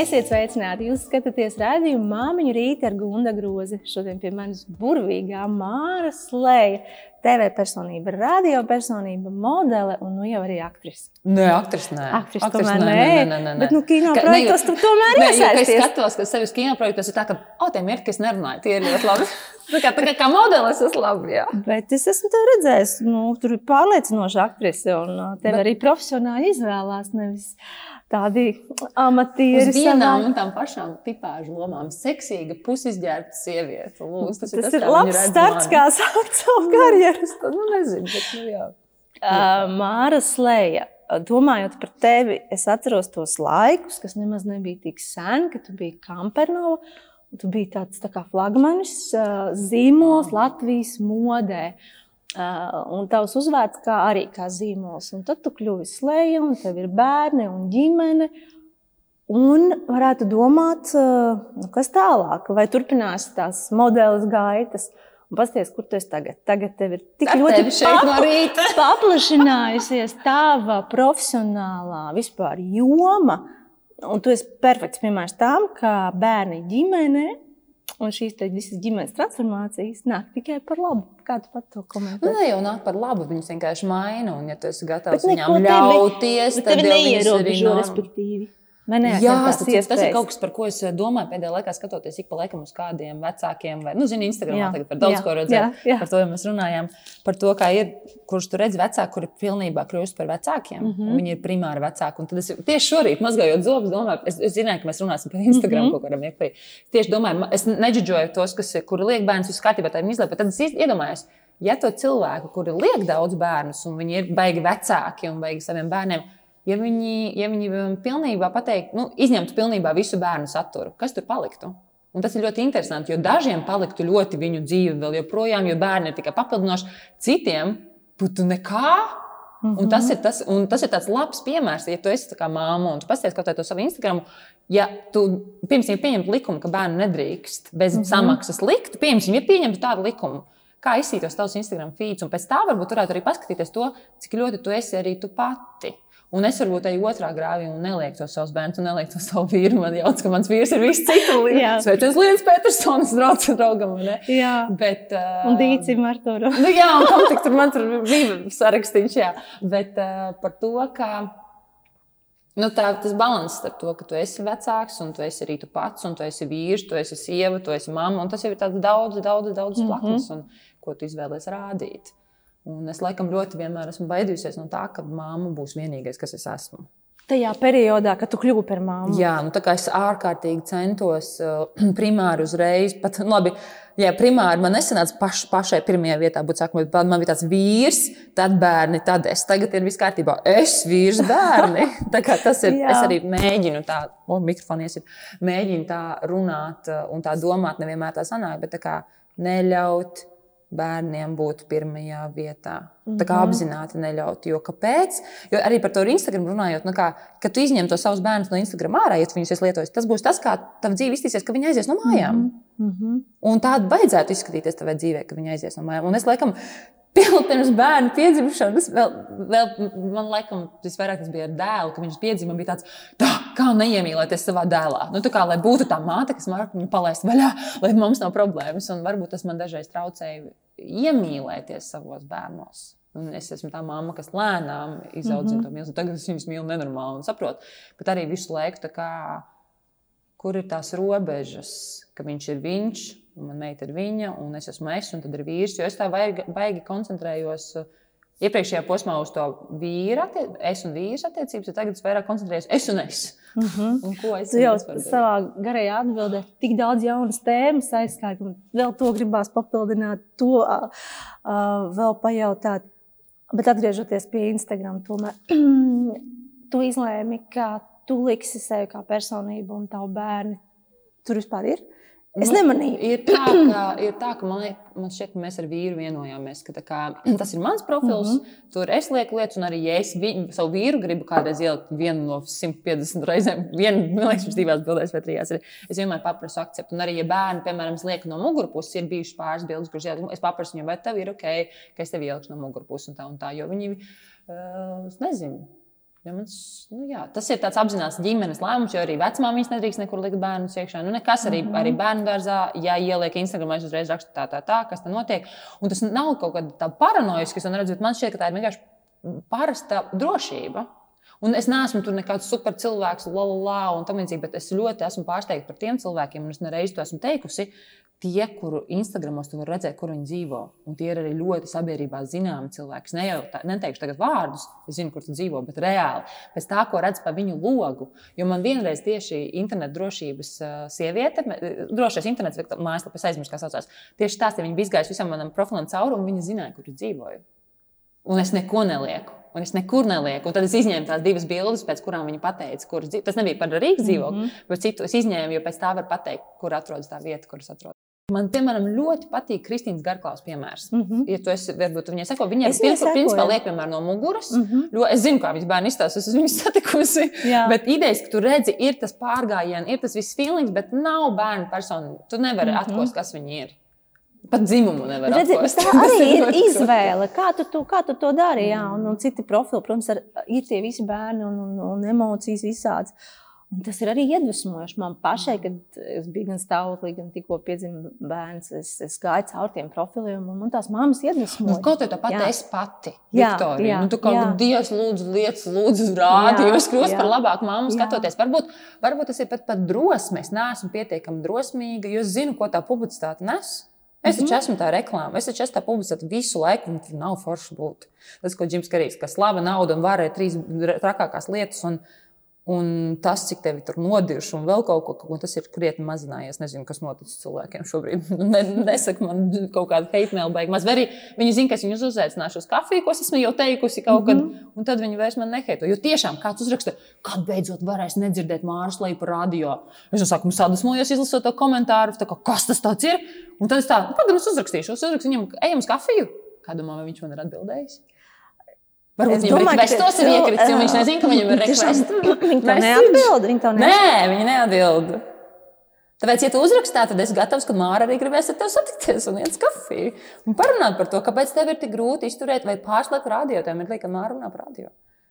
Esiet sveicināti! Jūs skatāties redzējumu māmiņu rīta ar Gunda grozi. Šodien pie manis burvīgā Māra Slēja. TV personība, radio personība, modele un nu jau arī aktrise. Nē, aktrise nē. Aktrise tomēr nē. nē, nē, nē. Bet, nu, kino Ka- projektos tu tomēr kad es iesaisties. skatos, ka sevis kino projektos ir tā, ka, o, tie mirkļi, kas nerunāja, tie ir ļoti labi. Tā kā, tā kā, kā modelis, tas labi, jā. Bet es esmu tevi redzējis, nu, tur ir pārliecinoša aktrise, un uh, tevi Bet- arī profesionāli izvēlās. Nevis tādi amatieri. Uz vienām un tām pašām tipāžu lomām. Seksīga, pusizģērbta sieviete. Lūdzu, tas, Tas ir ir kā labs starts, mani. kā sākt savu karjeru. To nu, nezinu, bet nu, jā. Uh, Māra Slēja, domājot par tevi, es atceros tos laikus, kas nemaz nebija tik sen, kad tu biji Kampernova. Tu biji tāds tā kā flagmanis, uh, zīmols Latvijas modē. Uh, un tavs uzvārds kā arī kā zīmols. Un tad tu kļuvi slēja, un tev ir bērni un ģimene. Un varētu domāt, uh, nu, kas tālāk, vai turpinās tās modeļas gaitas. Un Pasties, kur tu esi tagad? Tagad tev ir tik Ar ļoti tevi šeit no paplašinājusies tava profesionālā vispār joma. Un tu esi perfekts piemērs tam, ka bērni ģimene un šīs visas ģimenes transformācijas nāk tikai par labu. Kā tu pat to Nu, komentē? ne jau nāk par labu, viņas vienkārši maina. Un, ja tu esi gatavs viņām tevi- ļauties, Bet tad tevi jau viņas ne? Jā, tas, ir kaut kas, par ko es domāju pēdējā laikā, skatoties ik pa laikam uz kādiem vecākiem. Vai, nu, zini, Instagramā Jā, tagad par daudz jā, ko redzēt. jā, jā. Par to jau mēs runājām. Par to, kā ir, kurš tur redz vecāku, kuri pilnībā kļūst par vecākiem. Mm. -hmm. Viņi ir primāri vecāki. Un tad es tieši šorīt, mazgājot zobus, domāju, es, es zināju, ka mēs runāsim par Instagram mm -hmm. kaut kādam iekšā. Tieši domāju, es neģidžoju tos, kas, kuri liek bērnus uz kārtībā, tā viņi izlaiž. Tad es iedomājos, ja to cilvēku, kuri liek daudz bērnus, un viņi ir baigi vecāki un baigi saviem bērniem, ja viņi, ja viņi um, pilnībā pateikt, nu, izņemtu pilnībā visu bērnu saturu, kas tur paliktu? Un tas ir ļoti interesanti, jo dažiem paliktu ļoti viņu dzīve vēl joprojām, jo bērni ir tikai papildinoši, citiem būtu nekā. Mhm. Un tas, ir tas, un tas ir tāds labs piemērs, ja tu esi kā māma un tu pasties kaut kādā to savu Instagram. Ja tu pirms pieņemtu likumu, ka bērnu nedrīkst bez mm Mhm. -hmm. samaksas likt, piemēram, ja pieņemtu tādu likumu, kā izsītos tavs Instagram feeds, un pēc tā varbūt varētu arī paskatīties to, cik ļoti tu esi arī tu pati. Un es varbūt eju otrā grāvī un nelieku to savus bērnus, un nelieku to savu vīru. Man jāsaka, ka mans vīrs ir viss cits. Jā. Sveiciens Lienas Petersons, draugs draugam. vai ne? Jā, Bet, uh, un dīcim ar to. Nu, jā, un kam tik tur man tur bija sarakstīts, jā. Bet uh, par to, ka nu, tā, tas līdzsvars starp to, ka tu esi vecāks, un tu esi arī tu pats, un tu esi vīrs, tu esi sieva, tu esi mamma, un tas jau ir tāds daudz, daudz, daudz Mhm. plaknes, un ko tu izvēlēsies rādīt. Un es laikam ļoti vienmēr esmu baidījusies no tā, ka mamma būs vienīgais, kas es esmu. Tajā periodā, kad tu kļuvu par māmu. Jā, nu, tā kā es ārkārtīgi centos uh, primāri uzreiz, pat nu, labi, jā, primāri man nesanāca paš, pašai pirmajā vietā būt sākumā, bet man bija tāds vīrs, tad bērni, tad es. Tagad ir viss kārtībā. Es vīrs, bērni. Tā kā tas ir. Jā. es arī mēģinu tā, o, mikrofonu iesit, mēģinu tā runāt uh, un tā domāt, nevienmēr tā sanāk, bet tā kā neļaut bērniem būt pirmajā vietā. Tā kā apzināti neļaut. Jo kāpēc? Jo arī par to Instagram runājot, nu kā, kad tu izņem to savus bērnus no Instagram ārā, ja tu viņus esi lietojis, tas būs tas, kā tava dzīve izskatīsies, ka viņi aizies no mājām. Mm -hmm. Un tāda vajadzētu izskatīties tavā dzīvē, ka viņi aizies no mājām. Un es laikam. Pirms bērna piedzimšanas, vēl, vēl man liekas, visvairāk tas bija ar dēlu, ka viņš piedzima. Bija tāds, tā, kā neiemīlēties savā dēlā. Nu, tā kā lai būtu tā māte, kas var viņu palaist vaļā, lai mums nav problēmas. Un varbūt tas man dažreiz traucēja iemīlēties savos bērnos. Un es esmu tā māma, kas lēnām izaudzina mm -hmm. to mīlestību. Tagad es viņus mīlu nenormāli un saprotu. Bet arī visu laiku, kā, kur ir tās robežas, ka viņš ir viņš, man meita ir viņa, un es esmu es, un tad ir vīrs. Jo es tā baigi, baigi koncentrējos. uh, Iepriekšējā posmā uz to attie- es un vīrs attiecības, bet tagad es vairāk koncentrējos es un es. Mm -hmm. Un ko es jau savā garajā atbildē tik daudz jaunas tēmas aizskāri, ka vēl to gribās papildināt, to uh, uh, vēl pajautāt. Bet atgriežoties pie Instagram, tomēr tu izlēmi, ka tu liksi sevi kā personību un tavu bērnu. Tur vispār ir. Es Nu, nemanīju. Ir tā, ka, ir tā, ka man, liek, man šķiet, ka mēs ar vīru vienojāmies, ka kā, tas ir mans profils. Mm. -hmm. Tur es lieku lietas, un arī ja es vi, savu vīru gribu kādreiz ielikt vienu no 150 reizēm, vienu no divās bildēs vai trijās. arī Es vienmēr paprasu akceptu. Un arī, ja bērni, piemēram, es lieku no mugurpuses, ir bijušas pāris bildes, kuras ieliku, es paprasu viņiem, vai tev ir ok, ka es tev ielikšu no mugurpuses un tā un tā. Jo viņi, uh, es nezinu. Ja mans, nu jā, tas ir tāds apzināts ģimenes lēmums, jo arī vecmāmiņas nedrīkst nekur likt bērnus iekšā. Nu, nekas arī, mm -hmm. arī bērnu dārzā, ja ieliek Instagram, es uzreiz rakstu tā, tā, tā, kas tur notiek. Un tas nav kaut kāda tā paranoiska, kas man redz, bet man šķiet, ka tā ir vienkārši parasta drošība. Un es neesmu tur nekāds super cilvēks, la, la, la, un tā līdzīgi, bet es ļoti esmu pārsteigts par tiem cilvēkiem, un es nereiz to esmu teikusi, tie, kuru Instagramos tu vari redzēt, kur viņi dzīvo. Un tie ir arī ļoti sabiedrībā zināmi cilvēki. Es ne tā, neteikšu tagad vārdus, es zinu, kur tu dzīvo, bet reāli pēc tā, ko redz pa viņu logu. Jo man vienreiz tieši internetu drošības sieviete, drošais internets, mājaslapis aizmirst, kā saucās. Tieši tās viņa bija izgājusi visam manam profilam cauri, un viņa zināja, kur es dzīvoju. Un es neko nelieku. Un es nekur nelieku. Un tad es izņēmu tās divas bildes, pēc kurām viņa pateica, kur dzīvo. Tas nebija par Rīgas dzīvokli, mm -hmm. bet citu es izņēmu, jo pēc tā var pateikt, kur atrodas tā vieta, kur es atrodos. Man, piemēram, ļoti patīk Kristīnas Garklaus piemērs. Mm -hmm. Ja tu esi, varbūt viņai sako, viņa ir principā liek vienmēr no muguras. Mm -hmm. Jo es zinu, kā viņas bērni izstāsta, es esmu viņas satikusi. Jā. Bet idejas, ka tu redzi, ir tas pārgājiens, ir tas viss feelings, bet nav bērnu persona. Tu nevari mm -hmm. atkost, kas viņi ir. Pat dzimumu nevar Redzi, tā arī ir izvēle. Kā tu, tu, kā tu to dari? Jā, un, un citi profili, protams, ar, ir tie visi bērni un, un, un emocijas visādas. Un tas ir arī iedvesmojoši man pašai, kad es biju gan stāvoklī, gan tikko piedzimis bērns. Es, es gāju cauri tiem profiliem, un man tās māmas iedvesmoja. Nu, kā tā pati es pati. Jā, Viktorija. jā, nu, tu kaut kā Dievs, lūdzu, lietas, lūdzu, rādi, jo es kļūstu par labāku māmu skatoties. Varbūt, varbūt tas ir pat, pat drosme. Es neesmu pietiekami drosmīga, jo es zinu, ko tā publicitāte nes. Es taču mm -hmm. esmu tā reklāma, es taču esmu tā publicēta visu laiku, un tur nav forši būt. Tas, ko Džims Karijs, ka slava, nauda un ir trīs trakākās lietas. Un, Un tas, cik tevi tur nodirš, un vēl kaut ko, tas ir krietni mazinājies. Nezinu, kas noticis cilvēkiem šobrīd. Ne, nesaka man kaut kāda hate mail beigās. Vai arī viņi zina, ka es viņus uzaicināšu uz kafiju, ko es esmu jau teikusi kaut kad, mm -hmm. un tad viņi vairs man neheito. Jo tiešām kāds uzraksta, kad beidzot varēs nedzirdēt Māras leju radio. Es saku, sadusmojos, izlasot to komentāru, kā, kas tas ir. Un tad es tā, nu, protams, uzrakstīšu, uzrakstīšu viņam, ejam uz kafiju. Kādu domā, viņš man ir atbildējis? Varbūt viņam ir requestos ir iekritis, jo viņš nezina, ka viņam ir requests. Viņi to neatbild. Viņi to neatbild. Nē, viņi neatbild. Tāpēc, ja tu uzrakstā, tad es gatavs, ka Māra arī gribēs ar tevi satikties un iet uz kafiju. Un parunāt par to, kāpēc tev ir tik grūti izturēt vai pārslēgt radio. Tev ir lieka, ka Māra runā par radio.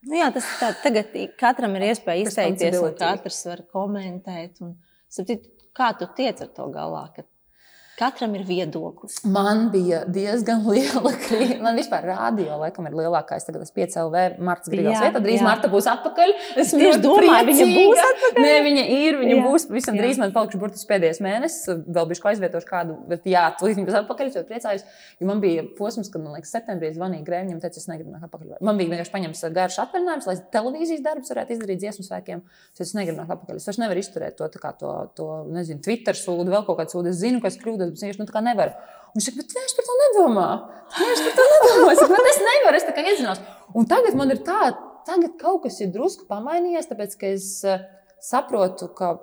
Nu jā, tas tā, tagad katram ir iespēja izteikties, un katrs var komentēt. Un, sapcīt, kā tu tiec ar to galā? Ka Katram ir viedoklis. Man bija diezgan liela krīze. Man vispār rādio, laikam, ir lielākais. Tagad es 5 LV Marta Grigals vietā. Drīz jā. Marta būs atpakaļ. Es tieši domāju, viņa būs atpakaļ. Nē, viņa ir, viņa jā. būs pavisam drīz. Man palikšu burtiski pēdējais mēnesis. Vēl bišķi aizvietošu kādu, bet jā, tūlīt viņa būs atpakaļ. Es ļoti priecājos. Jo man bija posms, kad, man liekas, septembrī zvanīja Grēņam, teica, es negribu nākt atpakaļ. Man bija vienkārši paņemts garš atvaļinājums, lai televīzijas darbus varētu izdarīt dziesmu svēkiem. Es negribu nākt atpakaļ. Es vairs nevaru izturēt to, to, to nezinu, Twitter sūdu, vēl kaut kādu sūdu. Es zinu, ka es kļūdos, es nu, tā kā nevaru. Un viņš saka, bet viņš par to nedomā. Viņš par to nedomā. Es, saku, es nevaru, es tā kā iedzinos. Un tagad man ir tā, tagad kaut kas ir drusku pamainījies, tāpēc ka es uh, saprotu, ka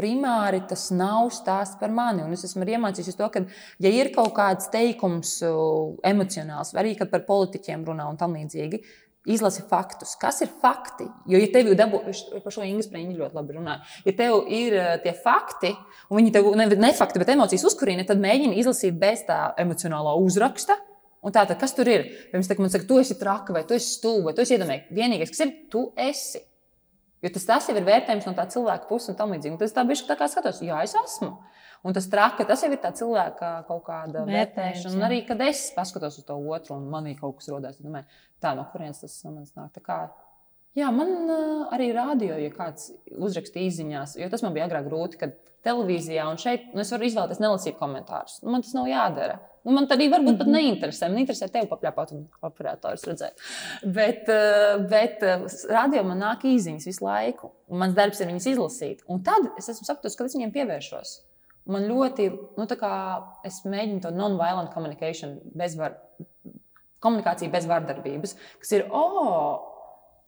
primāri tas nav stāsts par mani. Un es esmu iemācījies to, ka, ja ir kaut kāds teikums, uh, emocionāls, arī par politiķiem runā un tam līdzīgi, izlasi faktus. Kas ir fakti? Jo, ja tev ir dabūjis, par šo Ingu Spriņģi ļoti labi runāja, ja tev ir uh, tie fakti, un viņi tev ne, ne fakti, bet emocijas uzkurina, tad mēģini izlasīt bez tā emocionālā uzraksta. Un tā, tad, kas tur ir? Pirms tam man saka, tu esi traka, vai tu esi stulba, vai tu esi iedomājies. Vienīgais, kas ir, tu esi. Jo tas, tas jau ir vērtējums no tā cilvēka puses un tam līdzīgi. Un tas tā bija tā kā skatos, jā, es esmu. Un tas traki, tas jau ir tā cilvēka kaut kāda vērtēšana. Un arī, kad es paskatos uz to otru un manī kaut kas rodas, tad domāju, tā no kurienes tas man nāk. Kā, jā, man uh, arī rādio, ja kāds uzrakstīja izziņās, jo tas man bija agrāk grūti, kad televīzijā un šeit nu, es varu izvēlēties nelasīt komentārus. Nu, man tas nav jādara. Nu, man arī varbūt mm -hmm. pat mhm. neinteresē. Man interesē tevi papļāpāt un operators redzēt. Bet, bet radio man nāk īziņas visu laiku. Un mans darbs ir viņas izlasīt. Un tad es esmu sapratusi, ka es viņiem pievēršos. Man ļoti, nu, tā kā es mēģinu to non-violent communication, bezvar, komunikāciju bez vardarbības, kas ir, oh,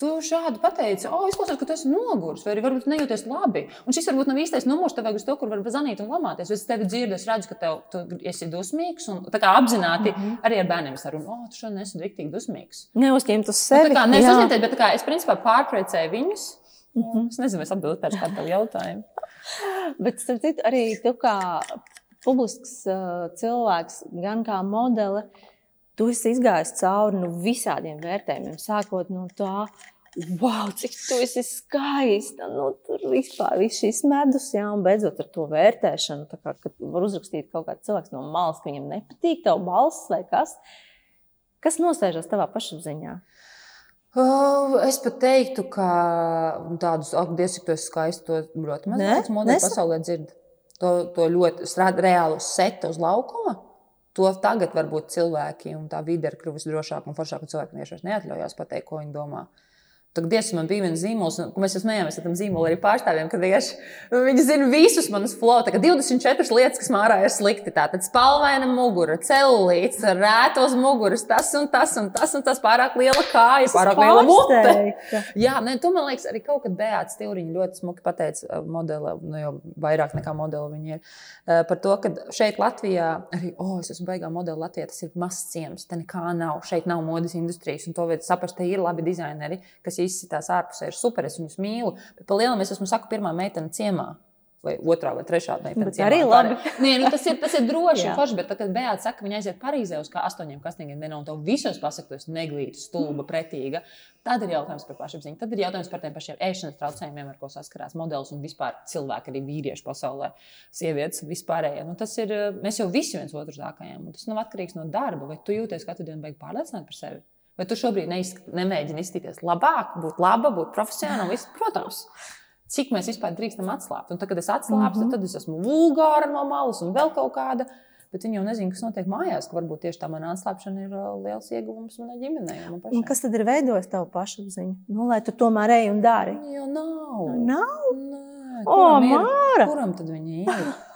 Tu šādi pateici, oh, izklausās, ka tu esi noguris, vai arī varbūt nejūties labi. Un šis varbūt nav īstais numurs, tev vajag uz to, kur var zvanīt un lamāties. Es tevi dzirdu, es redzu, ka tev, tu esi dusmīgs. Un tā kā apzināti mm -hmm. arī ar bērniem sarunu, oh, tu šodien esi riktīgi dusmīgs. Neuzņemt uz sevi. Nu, tā kā nevis uzņemties, bet kā, es principā pārprecēju viņus. Mm -hmm. Es nezinu, es atbildēju pēc kāda jautājumu. Bet, starp citu, arī tu kā publisks uh, cilvēks, gan kā modele, tu esi izgājis cauri nu, visādiem vērtējumiem, sākot no tā. wow, cik tu esi skaista. Nu, tur vispār viss šis medus, jā, un beidzot ar to vērtēšanu. Kā, kad var uzrakstīt kaut kāds cilvēks no malas, ka viņam nepatīk tavs balss vai kas. Kas nosēžas tavā pašapziņā? Uh, es pat teiktu, ka tādus apgādājus, cik tu esi skaisti, to ļoti maz modeļu pasaulē dzird. To, to ļoti strādā reāli uz laukuma. To tagad varbūt cilvēki un tā vide ir kļuvusi drošāka un foršāka. Cilvēki vienkārši neatļaujās pateikt, ko viņi domā. Tad, Dievs, man bija viens zīmols, un mēs jau smējāmies ar tam zīmolu arī pārstāvjiem, ka vienkārši viņi zina visus manus flow. Tā kā 24 lietas, kas mārā ir slikti. Tātad spalvaina mugura, celulīts, rētos muguras, tas un tas un tas un tas pārāk liela kāja, pārāk liela mute. Jā, ne, tu man liekas, arī kaut kad Beāts Tīriņš ļoti smuki pateica modeli, nu jau vairāk nekā modeli viņi ir. Par to, ka šeit Latvijā arī, oh, es esmu baigā modeli Latvijā, tas ir mazs ciems, te nekā nav, šeit nav modes industrijas, un to vajag saprast, te ir labi dizaineri, kas izsitās ārpusē, ir super, es viņus mīlu. Bet pa lielam es esmu saku pirmā meitene ciemā vai otrā vai trešā meitene. Tas arī labi. Nē, nu, tas, ir, tas ir droši un forši, bet tad, kad Beata saka, ka viņa aiziet Parīzē uz astoņiem kastīgiem dienām un to visos pasakot, tas neglīti, stulba, pretīga, tad ir jautājums par pašapziņu. Tad ir jautājums par tiem pašiem ēšanas traucējumiem, ar ko saskarās modelis un vispār cilvēki, arī vīrieši pasaulē, sievietes vispārējie. Nu, tas ir, mēs jau visi viens otru zākājām, un tas nav atkarīgs no darba, vai tu jūties katru dienu beig pārliecināt par sevi. Vai tu šobrīd neizsk... nemēģini izskatīties labāk, būt laba, būt profesionāla? Protams cik mēs vispār drīkstam atslābt. Un tad, kad es atslābstu, mm -hmm. tad es esmu vulgāra no malas un vēl kaut kāda. Bet viņi jau nezina, kas notiek mājās, ka varbūt tieši tā mana atslābšana ir uh, liels ieguvums manai ģimenei. Un kas tad ir veidojis tavu pašapziņu? Nu, lai tu tomēr ej un dari. Jo nav. Nav? Nē, o, Māra! Kuram tad viņi ir?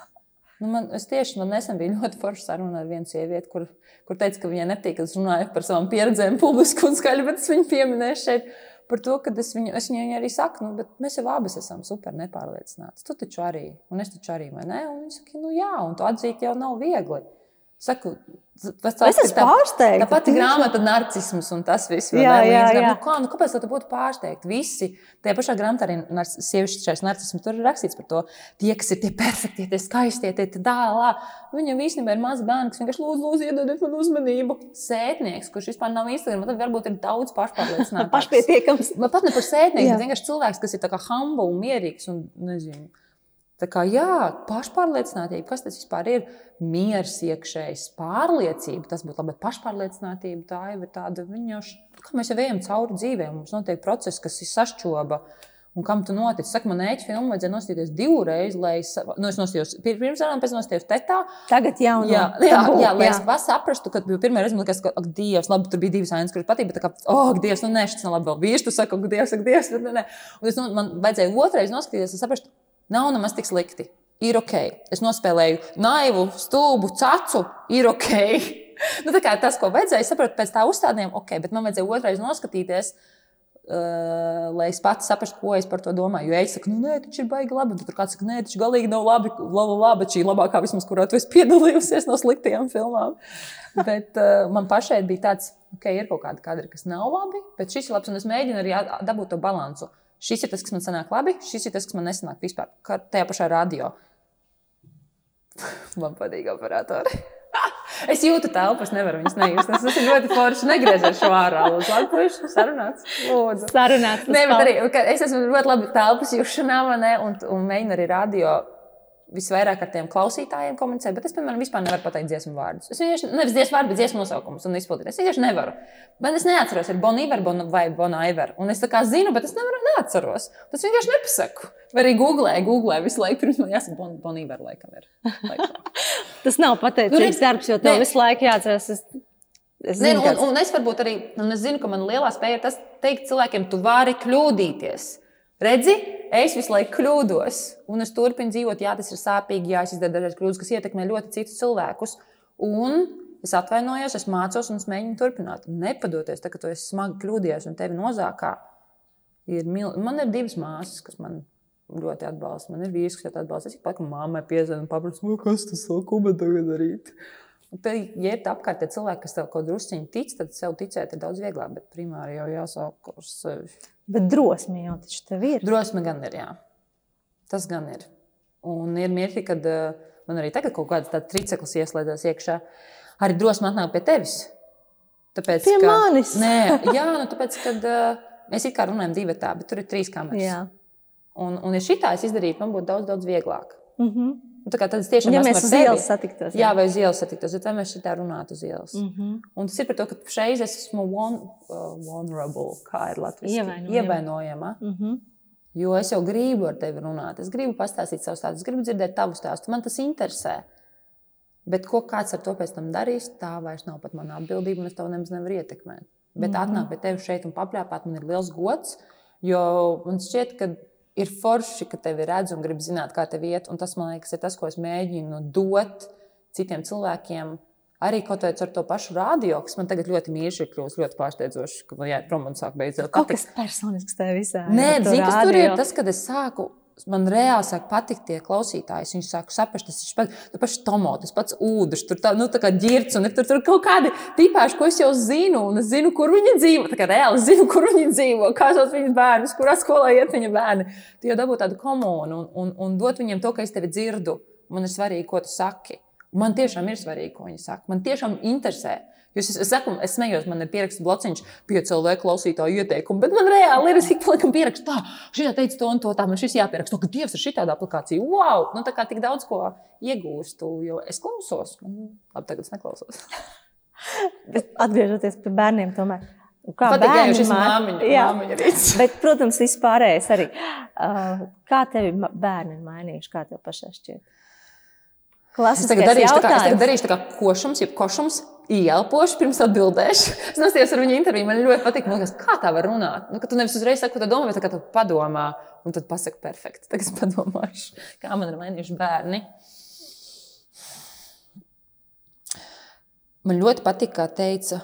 Nu, man, es tieši man nesen biju ļoti forša saruna ar vienu sievieti, kur, kur teica, ka viņai nepatīk, ka es runāju par savām pieredzēm publiski un skaļi, bet es viņu pieminēju šeit par to, ka es viņu, es viņu arī saku, nu, bet mēs jau abas esam super nepārliecināti. Tu taču arī, un es taču arī, vai ne? Un viņi saka, nu jā, un to atzīt jau nav viegli. Saku, tas tas ir pārsteigts. Tā pati grāmata, narcisms un tas viss. Jā, jā, jā. Nu, kā, nu, kāpēc tu būtu pārsteigts? Visi tajā pašā grāmatā arī sieviešu šais narcisms. Tur ir rakstīts par to, tie, kas ir tie perfektie, tie skaistie, tie dālā. Viņam īstenībā ir maz bērnu, kas vienkārši lūdzu, lūdzu iedodiet man uzmanību. Sētnieks, kurš vispār nav Instagram, tad varbūt ir daudz pašpārliecināts. Pašpietiekams. Pat ne par sētnieku, bet vienkārši cilvēks, kas ir humble un mierīgs un nezinu. Tā kā jā, pašpārliecinātība, kas tas vispār ir? Mieres iekšējs, pārliecība, tas būtu labi, bet pašpārliecinātība tā jau ir tāda, jau, kā mēs jau ejam cauri dzīvē, mums notiek process, kas ir sašķoba. Un kam tu notic? Saka, man ēķi filmu vajadzēja noskatīties divreiz, lai es, nu, es noskatījos pirms tam, pēc tam noskatījos tetā. Tagad jau jā, jā, jā, jā, lai jā. es saprastu, ka pirmā reize man liekas, ka, ak, Dievs, labi, tur bija divas ainas, kuras patīk, bet tā kā, oh, ak, Dievs, nu, nē, šis nav labi, vēl vīrs, tu saki, ak, Dievs, ak, Dievs, bet nē, nē. Un es, nu, man vajadzēja otrreiz noskatīties, lai saprastu, Nav nemaz tik slikti. Ir ok. Es nospēlēju naivu, stulbu, cacu. Ir ok. nu, tas, ko vajadzēja, es saprotu, pēc tā uzstādījuma, ok, bet man vajadzēja otrreiz noskatīties. Uh, lai es pats saprastu, ko es par to domāju. Jo es saku, nu, nē, tas ir baigi labi. Tur kāds saka, nē, tas galīgi nav labi. Laba, laba, šī labākā, vismaz, kurā tu esi piedalījusies no sliktajām filmām. bet uh, man pašai bija tāds, ka okay, ir kaut kāda kadra, kas nav labi, bet šis ir labs. Un es mēģinu arī dabūt to līdzsvaru. Šis ir tas, kas man sanāk labi, šis ir tas, kas man nesanāk vispār. Kā tajā pašā radio. man patīk operatori. es jūtu telpu, es nevaru viņas nejust. Tas ir ļoti forši. Negriezies šo ārā. Lūdzu, sarunāts. Lūdzu. Sarunāts. Nē, bet arī, es esmu ļoti labi telpas jūšanā, ne, un, un mēģinu arī radio visvairāk ar tiem klausītājiem komunicēt, bet es, piemēram, vispār nevaru pateikt dziesmu vārdus. Es vienkārši nevis dziesmu vārdu, bet dziesmu nosaukumus un izpildīt. Es vienkārši nevaru. Bet es neatceros, ir Bonīver bon, vai Bonaiver. Un es tā kā zinu, bet es nevaru neatceros. Tas vienkārši nepasaku. Vai arī googlēju, googlēju visu laiku, pirms man jāsaka, bon, Bonīver laikam ir. Tas nav pateicīgs darbs, jo tev visu laiku jāatceras. Es... Es, zinu, Nē, un, un es varbūt arī es zinu, ka man lielā spēja ir tas teikt cilvēkiem, tu vari kļūdīties. Redzi, es visu laiku kļūdos, un es turpinu dzīvot. Jā, tas ir sāpīgi, jā, es izdaru dažādas kļūdas, kas ietekmē ļoti citus cilvēkus. Un es atvainojos, es mācos un es mēģinu turpināt. Nepadoties, tā, ka tu esi smagi kļūdījies un tevi nozākā. Ir mil... Man ir divas māsas, kas man ļoti atbalsta. Man ir vīrs, kas ļoti atbalsta. Es tikai mammai piezvanu un paprasu, kas tas ir, ko man tagad darīt. Tad, ja ir apkārt cilvēki, kas tev kaut drusciņi tic, tad sev ticēt ir daudz vieglāk. Bet primāri jau jāsāk uz sevi. Bet drosme jau taču tev ir. Drosme gan ir, jā. Tas gan ir. Un ir mirkli, kad uh, man arī tagad kaut kāds tāds triceklis ieslēdzas iekšā. Arī drosme atnāk pie tevis. Tāpēc, pie ka, manis. nē, jā, nu, tāpēc, kad uh, mēs it kā runājam divi tā, bet tur ir trīs kameras. Jā. Un, un ja šitā es izdarītu, man būtu daudz, daudz vieglāk. Mm -hmm. Un tā kā tad es tiešām Ja esmu mēs uz ielas satiktos. Jā, vai uz ielas satiktos, bet vai mēs šitā runātu uz ielas? Mm -hmm. Un tas ir par to, ka šeit es esmu one, uh, vulnerable, kā ir latviešu Ievainojama. ievainojama. Mm -hmm. Jo es jau gribu ar tevi runāt, es gribu pastāstīt savu stāstu, es gribu dzirdēt tavu stāstu, man tas interesē. Bet ko kāds ar to pēc tam darīs, tā vairs nav pat mana atbildība, un es to nemaz nevaru ietekmēt. Bet mm. -hmm. atnākt pie tevis šeit un papļāpāt, man ir liels gods, jo man šķiet, ka ir forši, ka tevi redz un grib zināt, kā tev iet. Un tas, man liekas, ir tas, ko es mēģinu dot citiem cilvēkiem. Arī kaut kādā ar to pašu rādio, kas man tagad ļoti mīļš ir kļuvis ļoti pārsteidzoši, ka man jāiet prom un sāk beidzot Kaut kas personisks tev visā. Nē, zini, kas tur ir tas, kad es sāku. Man reāli sāk patikt tie klausītāji. Viņi sāk saprast, tas ir pats, tas pats tomots, tas pats ūdens, tur tā, nu, tā kā ģērbs, un ir tur, tur kaut kādi tipāši, ko es jau zinu, un es zinu, kur viņi dzīvo. Tā kā reāli zinu, kur viņi dzīvo, kā sauc viņas bērnus, kurā skolā iet viņa bērni. Tu jau dabū tādu komunu un, un, un dot viņiem to, ka es tevi dzirdu. Man ir svarīgi, ko tu saki. Man tiešām ir svarīgi, ko viņi saka. Man tiešām interesē. Jo es, es, saku, es smējos, man ir pieraksts blociņš, piecēlē klausītāju ieteikumu, bet man reāli ir, es ik pa laikam pierakstu, tā, šī teica to un to, tā man šis jāpieraksta, to, ka Dievs ir šī tāda aplikācija. Wow! Nu, tā kā tik daudz ko iegūstu, jo es klausos. Man, labi, tagad es neklausos. Bet atgriežoties pie bērniem, tomēr. Un Kā māmiņa rīts. Bet, protams, vispārējais arī. Uh, kā tevi bērni ir mainījuši? Kā tev pašai šķiet? Es Klasiskais tagad darīšu tā kā, es tagad jautājums. darīšu tā kā košums, jeb košums, ielpošu pirms atbildēšu. Es nostājos ar viņu interviju, man ļoti patīk, liekas, kā tā var runāt. Nu, ka tu nevis uzreiz saki, ko tu domā, bet tu padomā, un tad pasaki perfekti. Tagad es padomāšu, kā man ir mainījuši bērni. Man ļoti patīk, kā teica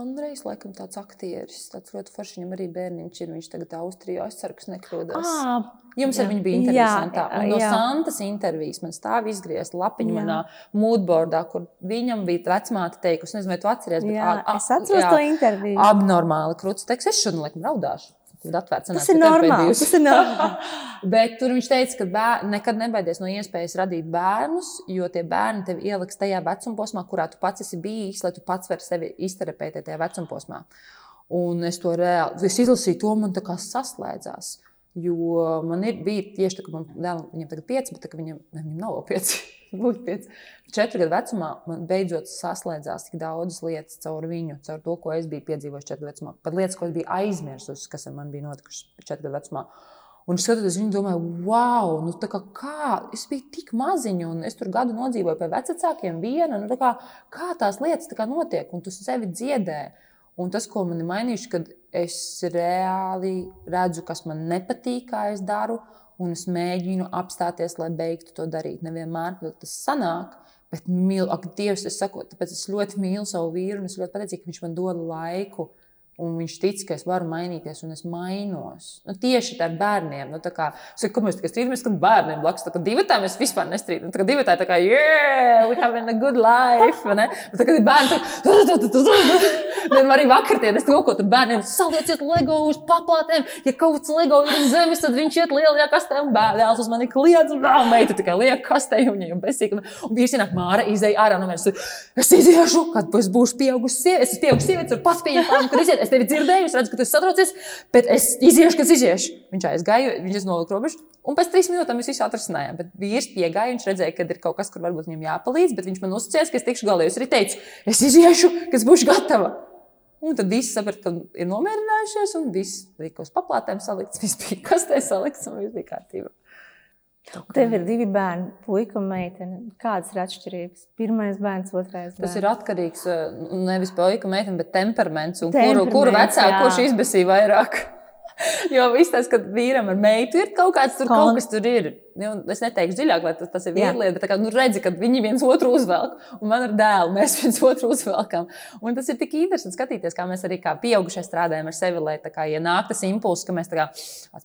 Andrejs, laikam tāds aktieris, tāds ļoti foršs, viņam arī bērniņš ir, viņš tagad Austrijā, es nekļūdos. À, Jums ar Jā. viņu bija intervija Jā. Un no jā. Santas intervijas man stāv izgriezta lapiņa Jā. manā moodboardā, kur viņam bija vecmāte teikusi, nezinu, vai tu atceries, bet jā, a- a- es atceros jā, to interviju. abnormāli krūts teiks, es šodien laikam raudāšu. Kad atvērts, Tas ir normāli. Tas ir normāli. Bet tur viņš teica, ka bēr, nekad nebaidies no iespējas radīt bērnus, jo tie bērni tev ieliks tajā vecumposmā, kurā tu pats esi bijis, lai tu pats vari sevi izterapēt tajā vecumposmā. Un es to reāli es izlasīju, to man tā kā saslēdzās. Jo man ir bijis tieši tā, ka man dēlam, viņam tagad ir pieci, bet viņam, ne, viņam nav pieci. Būtu pieci. Četru gadu vecumā man beidzot saslēdzās tik daudzas lietas caur viņu, caur to, ko es biju piedzīvojis četru gadu vecumā. Pat lietas, ko es biju aizmirsusi, kas ar mani bija notikušas četru gadu vecumā. Un es skatoties, viņu domāju, wow, nu kā, kā es biju tik maziņa, un es tur gadu nodzīvoju pie vecākiem viena. Nu, tā kā, kā tās lietas tā kā notiek, un tu sevi dziedē. Un tas, ko man ir mainījuši, kad es reāli redzu, kas man nepatīk, kā es daru, un es mēģinu apstāties, lai beigtu to darīt. Nevienmēr tas sanāk, bet mīlu, ak, Dievs, es saku, tāpēc es ļoti mīlu savu vīru, un es ļoti pateicīgu, ka viņš man dod laiku. Un viņš tic, ka es varu mainīties, un es mainos. Nu, tieši ar bērniem. Nu, kā, saku, ka mēs tikai strīdamies, kad bērniem blakus. Tā divi tā mēs vispār nestrīdamies. Kā divi tā ir tā kā, yeah, we having a good life. tā kā ir bērni, tad arī vakar tie es kaut ko tur bērniem salieciet LEGO uz paplātēm. Ja kaut kas LEGO ir uz zemes, tad viņš iet lielajā kastē un bērns uz mani kliedz. Un tā meita tikai liek kastē, un viņa jau besīga. Un bija ienāk māra, izēja ārā no manis. Es iziešu, kad es būšu pieaugusi sieviete. Es esmu pieaugusi sieviete, pats pieņemt lēmumu, kad iziet. Es tevi dzirdēju, es redzu, ka tu satraucies, bet es iziešu, kad iziešu. Viņš aizgāja, viņš nolika robežu. Un pēc trīs minūtēm mēs visu atrasinājām. Bet vīrs piegāja, viņš redzēja, ka ir kaut kas, kur varbūt viņam jāpalīdz, bet viņš man uzticējās, ka es tikšu galā. Es arī teicu, es iziešu, ka es būšu gatava. Un tad viss saprata, ka ir nomierinājušies, un viss bija uz paplātēm salikts, viss bija kastē salikts, un viss bija kārtībā. Tev ir divi bērni, puika un meitene. Kādas ir atšķirības? Pirmais bērns, otrais bērns. Tas ir atkarīgs no nevis puika, meitene, bet temperaments. Kuru, kuru vecāku, kurš izbēsīja vairāk? Jo viss tas, ka vīram ar meitu ir kaut kāds tur, kaut kas tur ir. Nu, es neteikšu dziļāk, lai tas, tas ir Jā. viegli, bet kā, nu, redzi, ka viņi viens otru uzvelk, un man ir dēls, mēs viens otru uzvelkam. Un tas ir tik interesanti skatīties, kā mēs arī kā pieaugušie strādājam ar sevi, lai kā, ja nāk tas impulss, ka mēs, kā,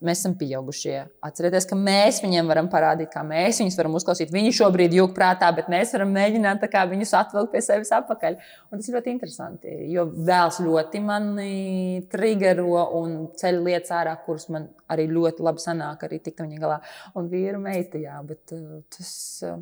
mēs esam pieaugušie. Atcerieties, ka mēs viņiem varam parādīt, kā mēs viņus varam uzklausīt. Viņi šobrīd jūg prātā, bet mēs varam mēģināt kā, viņus atvilkt pie sevis atpakaļ. Un tas ir ļoti interesanti, jo dēls ļoti mani triggero un ceļ lietas ārā, kuras man arī ļoti labi sanāk, arī tikt viņa galā. Un vīra meita, jā, bet uh, tas. Uh,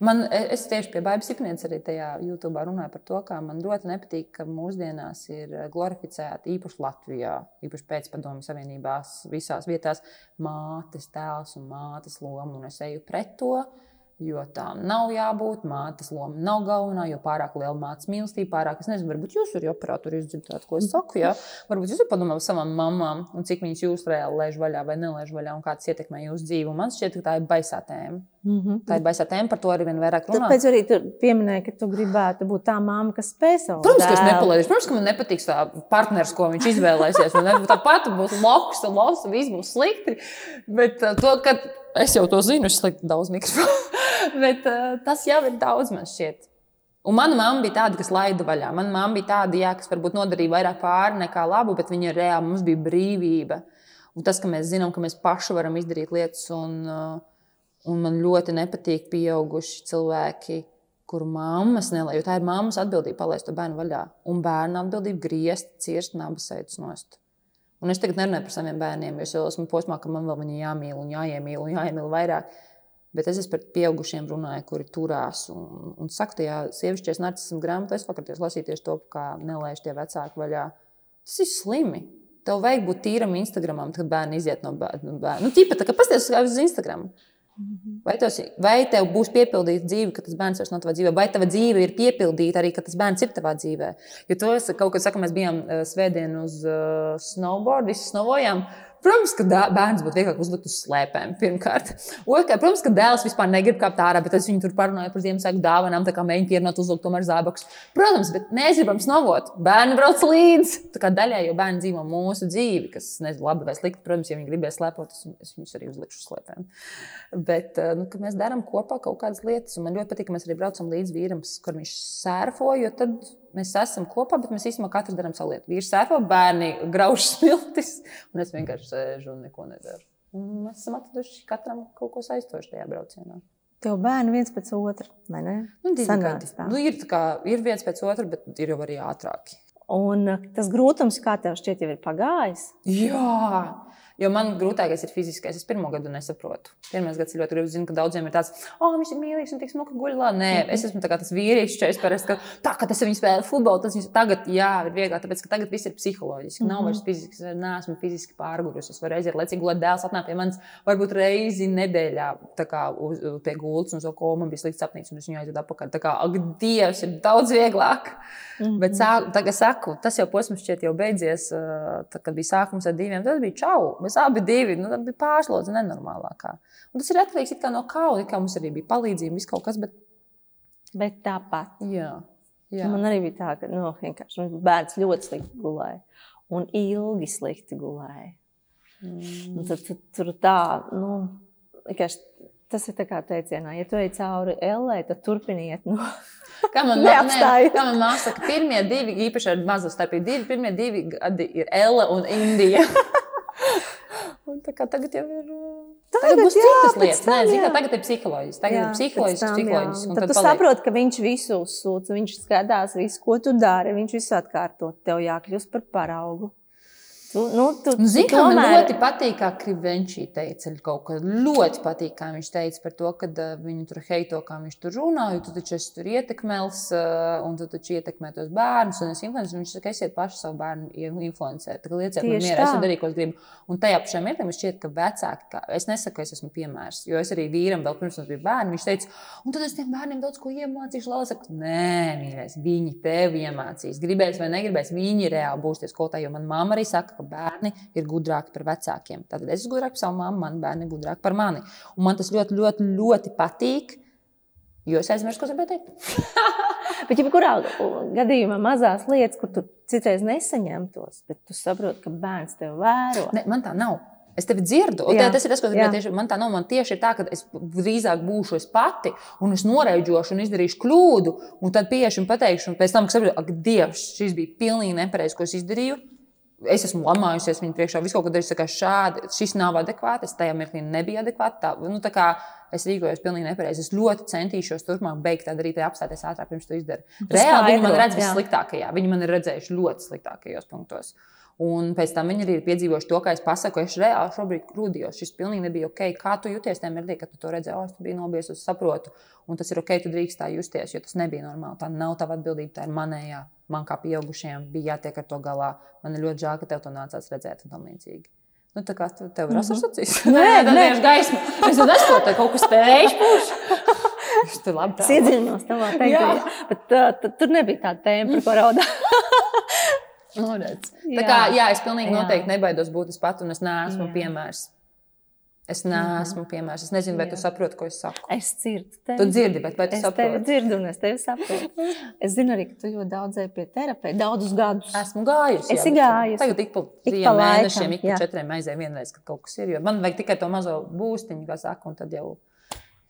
Man, es tieši pie Bābas Ipnieces arī tajā YouTube runāju par to, kā man ļoti nepatīk, ka mūsdienās ir glorificēta īpaši Latvijā, īpaši pēcpadomju savienībās, visās vietās mātes tēls un mātes loma, un es eju pret to. Jo tām nav jābūt. Mātes loma nav galvenā, jo pārāk liela mātes mīlestība, pārāk, es nezinu, varbūt jūs arī operatori izdzirdāt, ko es saku. Jā? Varbūt jūs padomājat par savām mamām, un cik viņas jūs reāli lēž vaļā vai nelēž vaļā, un kā tas ietekmē jūsu dzīvi. Un man šķiet, ka tā ir baisā tēma. Mm -hmm. Tā ir baisā tēma, par to arī vien vairāk runā. Tāpēc arī tu pieminēji, ka tu gribētu būt tā mamma, kas spēj savu Protams, ka es nepalīdzīšu. Protams, ka man nepatiks tā partneris, ko viņš izvēlēsies. Tāpat būs loks un loks, un viss būs slikti. Bet uh, to, ka es jau to zinu, es slēgtu daudz mikrofonu. Bet uh, tas jau ir daudz, man šķiet. Un mana mamma bija tāda, kas laida vaļā. Mana mamma bija tāda, jā, kas varbūt nodarīja vairāk pāri nekā labu, bet viņa reāli mums bija brīvība. Un tas, ka mēs zinām, ka mēs paši varam izdarīt lietas, un, uh, un man ļoti nepatīk pieauguši cilvēki, kuru mammas nelaiž. Jo tā ir mammas atbildība palaist to bērnu vaļā. Un bērnu atbildība griezt, cirst, nabas eidus nost. Un es tagad nerunāju par saviem bērniem, jo es jau esmu posmā, ka man vēl viņi jāmīl un jāiemīl un jāiemīl vairāk. Bet es esmu par pieaugušiem runāju, kuri turās. Un, un saka, tajā sievišķies narcismu grāmatā, es vakarā lasīju tieši to, kā nelaiž tie vecāki vaļā. Tas ir slimi. Tev vajag būt tīram Instagramam, kad bērni iziet no bērna. Nu, tīpa, tā kā pasties uz Instagram. Vai, tos, vai tev būs piepildīta dzīve, kad tas bērns vairs nav tavā dzīvē, vai tava dzīve ir piepildīta arī, kad tas bērns ir tavā dzīvē? Jo to es kaut kad saku, mēs bijām uh, svētdien uz uh, snowboard, visi snovojām. Protams, ka bērns būtu vieglāk uzlikt uz slēpēm. Pirmkārt, otrkārt, protams, ka dēls vispār negrib kāpt ārā, bet es viņu tur parunāju par Ziemassvētku dāvanām, tā kā mēģinu pierunāt uzlikt tomēr zābakus. Protams, bet mēs gribam snovot. Bērni brauc līdzi. Tā kā daļai jau bērni dzīvo mūsu dzīvi, kas nezinu, labi vai slikti. Protams, ja viņi gribēs slēpot, es viņus arī uzlikšu uz slēpēm. Bet eh, nu, mēs darām kopā kaut kādas lietas, un man ļoti patīk, ka mēs arī braucam līdz vīram, kur viņš sērfo, jo tad Mēs esam kopā, bet mēs īstenībā katrs darām savu lietu. Vīrs sēfo, bērni grauž smiltis, un es vienkārši sēžu un neko nedaru. Un mēs esam atraduši katram kaut ko saistošu tajā braucienā. Tev bērni viens pēc otra, vai ne? Nu, nu, ir, kā, ir viens pēc otra, bet ir jau arī ātrāki. Un tas grūtums, kā tev šķiet, jau ir pagājis? Jā, Jo man grūtākais ir fiziskais. Es pirmo gadu nesaprotu. Pirmais gads ir ļoti grūti. Zinu, ka daudziem ir tāds, oh, viņš ir mīlīgs un tik smuki guļlā. Nē, es esmu tas vīrietis, kas parasti ka tā, ka tas ir viņa spēle futbolu. Tas viņas tagad, jā, ir vieglāk, tāpēc ka tagad viss ir psiholoģiski. Mm -hmm. Nav vairs fiziski. Es neesmu fiziski pārgurus. Es varu aiziet, cik gulēt dēls atnāk pie manis varbūt reizi nedēļā kā, uz, pie gultas un so, ko man bija slikts sapnis, un es viņu aizvedu atpakaļ. Tā kā, ak, Dievs, ir daudz vieglāk. Mm -hmm. Bet sā, tagad saku, tas jau posms šķiet jau beidzies, tā, kad bija sākums ar diviem. Tas bija čau. Mēs abi divi nu, bija pārslodze nenormālākā. Un tas ir atkarīgs no kauna, kā mums arī bija palīdzība, viss kaut kas. Bet, bet tāpat. Jā. Jā. Man arī bija tā, ka nu, nu bērns ļoti slikti gulēja un ilgi slikti gulēja. Mm. Tad, tad, tur tā, nu, vienkārši tas ir kā teicienā, ja tu ej cauri L, tad turpiniet. Nu. Kā man māca, kā man māca, ka pirmie divi, īpaši ar mazu starpību, divi, pirmie divi gadi ir L un Indija. Un tagad jau ir. Tagad, tagad būs jā, citas lietas. Tam, Nē, zin, tagad ir psiholoģiski. Tagad jā, ir psiholoģiski. psiholoģiski tad, tad tu paliek... saproti, ka viņš visu uzsūdz, viņš skatās visu, ko tu dari, viņš visu atkārto. Tev jākļūst par paraugu. Tu, nu, tu, nu, Zini, tomēr... Man ļoti patīk, kā Krivenčī teica, kaut kas ļoti patīk, kā viņš teica par to, ka uh, viņu tur heito, kā viņš tur runā, jo tu taču esi tur ietekmēls, uh, un tu taču ietekmē tos bērnus, un es influenceru, viņš saka, esiet paši savu bērnu influencēt, tā kā lieciet man mierā, es darīju, ko es gribu. Un tajā pašā mirklī man šķiet, ka vecāki, kā, es nesaku, ka es esmu piemērs, jo es arī vīram vēl pirms mums bija bērni, viņš teica, un tad es tiem bērniem daudz ko iemācīšu, lai es saku, nē, mīļais, viņi tev iemācīs, gribēs vai negribēs, viņi reāli būs tie skolotāji, jo man mamma arī saka, ka bērni ir gudrāki par vecākiem. Tad es esmu gudrāks par savu mammu, man bērni ir gudrāki par mani. Un man tas ļoti, ļoti, ļoti patīk. Jo es aizmirsu, ko gribēju teikt. bet, ja kurā gadījumā mazās lietas, kur tu citreiz nesaņemtos, bet tu saproti, ka bērns tevi vēro. Ne, man tā nav. Es tevi dzirdu. Jā, tas ir tas, ko gribēju tieši. Man tā nav. Man tieši ir tā, ka es drīzāk būšu es pati, un es noreidžošu un izdarīšu kļūdu, un tad pieešu un pateikšu, un pēc tam, kad saprotu, ak, Dievs, šis bija pilnīgi nepareizs, ko es izdarīju es esmu lamājusies viņa priekšā, visu kaut ko darījusi šādi. Šis nav adekvāts, es tajā mirklī nebiju adekvāts. Tā, nu, tā kā es rīkojos pilnīgi nepareizi. Es ļoti centīšos turpmāk beigt tā darīt, apstāties ātrāk, pirms to izdarīt. Reāli viņi man redz vissliktākajā. Viņi man ir redzējuši ļoti sliktākajos punktos. Un pēc tam viņi arī ir piedzīvojuši to, kā es pasaku, es reāli šobrīd krūdījos. Šis pilnīgi nebija ok. Kā tu jūties tajā mirklī, kad tu to redzēji? Oh, es biju nobijies, es saprotu. Un tas ir ok, tu drīkst tā justies, jo tas nebija normāli. Tā nav tava atbildība, tā ir manējā. Man kā pieaugušajiem bija jātiek ar to galā. Man ir ļoti žēl, ka tev to nācās redzēt un tam līdzīgi. Nu, tā kā tev ir asars acīs. Nē, tā nē. ir gaisma. Es nesaprotu, ka kaut kas būs. Es tur labi Es iedziļinos tavā teiktajā. Bet uh, tur nebija tā tēma, par ko raudāt. Noredz. Tā Jā. kā, jā, es pilnīgi Jā. noteikti nebaidos būt es pats, un es neesmu Jā. piemērs. Es neesmu piemērs. Es nezinu, vai tu Jā. saproti, ko es saku. Es dzirdu tevi. Tu dzirdi, bet vai tu Es tevi saproti? dzirdu, un es tevi saprotu. Es zinu arī, ka tu ļoti daudz ej pie terapeita, daudzus gadus. Esmu gājusi. Jā, bet gājusi. Tagad ik pa trim mēnešiem, ik pa jā. četriem aizēju vienreiz, kad kaut kas ir. Jo man vajag tikai to mazo būstiņu, kā saka, un tad jau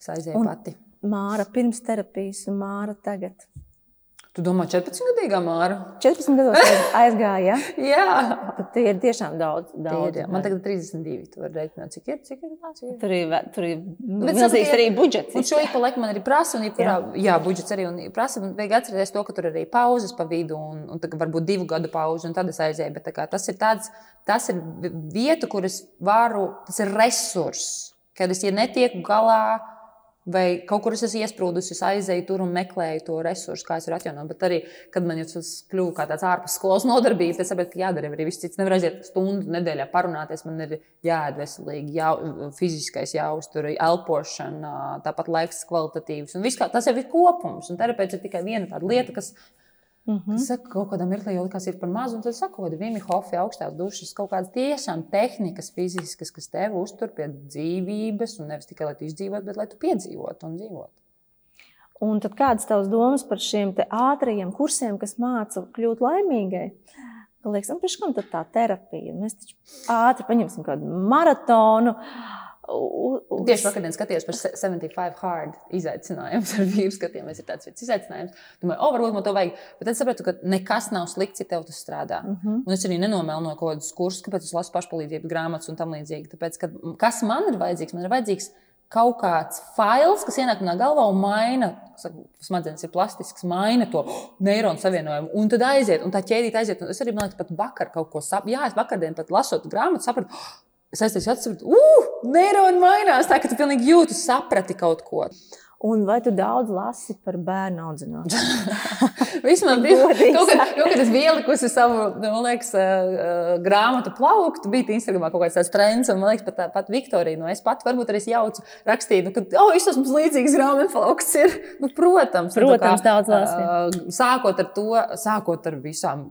es aizēju Un- pati. Māra pirms terapijas, un Māra tagad. Tu domā, 14-gadīgā māra? 14 gados aiz- aizgāja. Ja? Jā, Tad tie ir tiešām daudz. Daudz ir, jā. man tagad ir 32. Tu vari rēķināt, cik ir. Cik ir, cik ir. Tur ir, tur ir milzīgs arī budžets. Un šo ik pa laikam man arī prasa, un jebkurā, jā. jā, budžets arī un prasa, un vajag atcerēties to, ka tur ir arī pauzes pa vidu, un, un tagad varbūt divu gadu pauze, un tad es aizēju. Bet tā kā tas ir tāds, tas ir vieta, kur es varu, tas ir resurss, kad es ja netieku galā. Vai kaut kur es esmu iesprūdusi, es aizēju tur un meklēju to resursu, kā es varu atjaunot. Bet arī, kad man tas kļuva kā tāds ārpus skolas nodarbības, es saprotu, ka jādara arī viss cits. Nevar aiziet stundu nedēļā parunāties. Man ir jāēd veselīgi, jā, fiziskais jāuztur, elpošana, tāpat laiks kvalitatīvs. Un viss tas jau ir kopums. Un terapeits ir tikai viena tāda lieta, kas, Mhm. kas saka, kaut kādā mirklī jau likās ir par mazu. Un tad kāda Vimi Hofi augstās dušas, kaut kādas tiešām tehnikas, fiziskas, kas tev uztur pie dzīvības. Un nevis tikai lai tu izdzīvotu, bet lai tu piedzīvotu un dzīvotu. Un tad kādas tavas domas par šiem te ātrajiem kursiem, kas māca kļūt laimīgai? Ka Liekas, nu, kam tad tā terapija? Mēs taču ātri paņemsim kādu maratonu. U- u- Tieši vakar dienā skatījos par se- 75 hard izaicinājumu ar vīru skatījumos. Ir tāds viens izaicinājums. Domāju, o, varbūt man to vajag. Bet tad sapratu, ka nekas nav slikts, ja tev tas strādā. Mhm. Un es arī nenomēlu no kaut kādas kursus, kāpēc es lasu pašpalīdzības grāmatas un tam līdzīgi. Tāpēc, ka, kas man ir vajadzīgs? Man ir vajadzīgs kaut kāds fails, kas ienāk manā galvā un maina, smadzenes ir plastisks, maina to neironu savienojumu. Un tad aiziet, un tā ķēdīt aiziet. Un es arī, man liekas, pat vakar kaut ko sapratu. Jā, es vakardien pat lasot grāmatu, sapratu. Es aizteicu, atceros, uh, neironi mainās. Tā ka tu pilnīgi jūti, saprati kaut ko. Un vai tu daudz lasi par bērnu audzināšanu? Vismaz bija kaut kad, kaut kad es biju ielikusi savu, man liekas, uh, uh, grāmatu plauktu, bija Instagramā kaut kāds tāds trends, un man liekas, pat, pat Viktorija, no es pat varbūt arī jaucu rakstīt, nu, ka, oh, es esmu līdzīgs grāmatu plaukts ir. Nu, protams, nu, Protams, daudz lasi. uh, Sākot ar to, sākot ar visām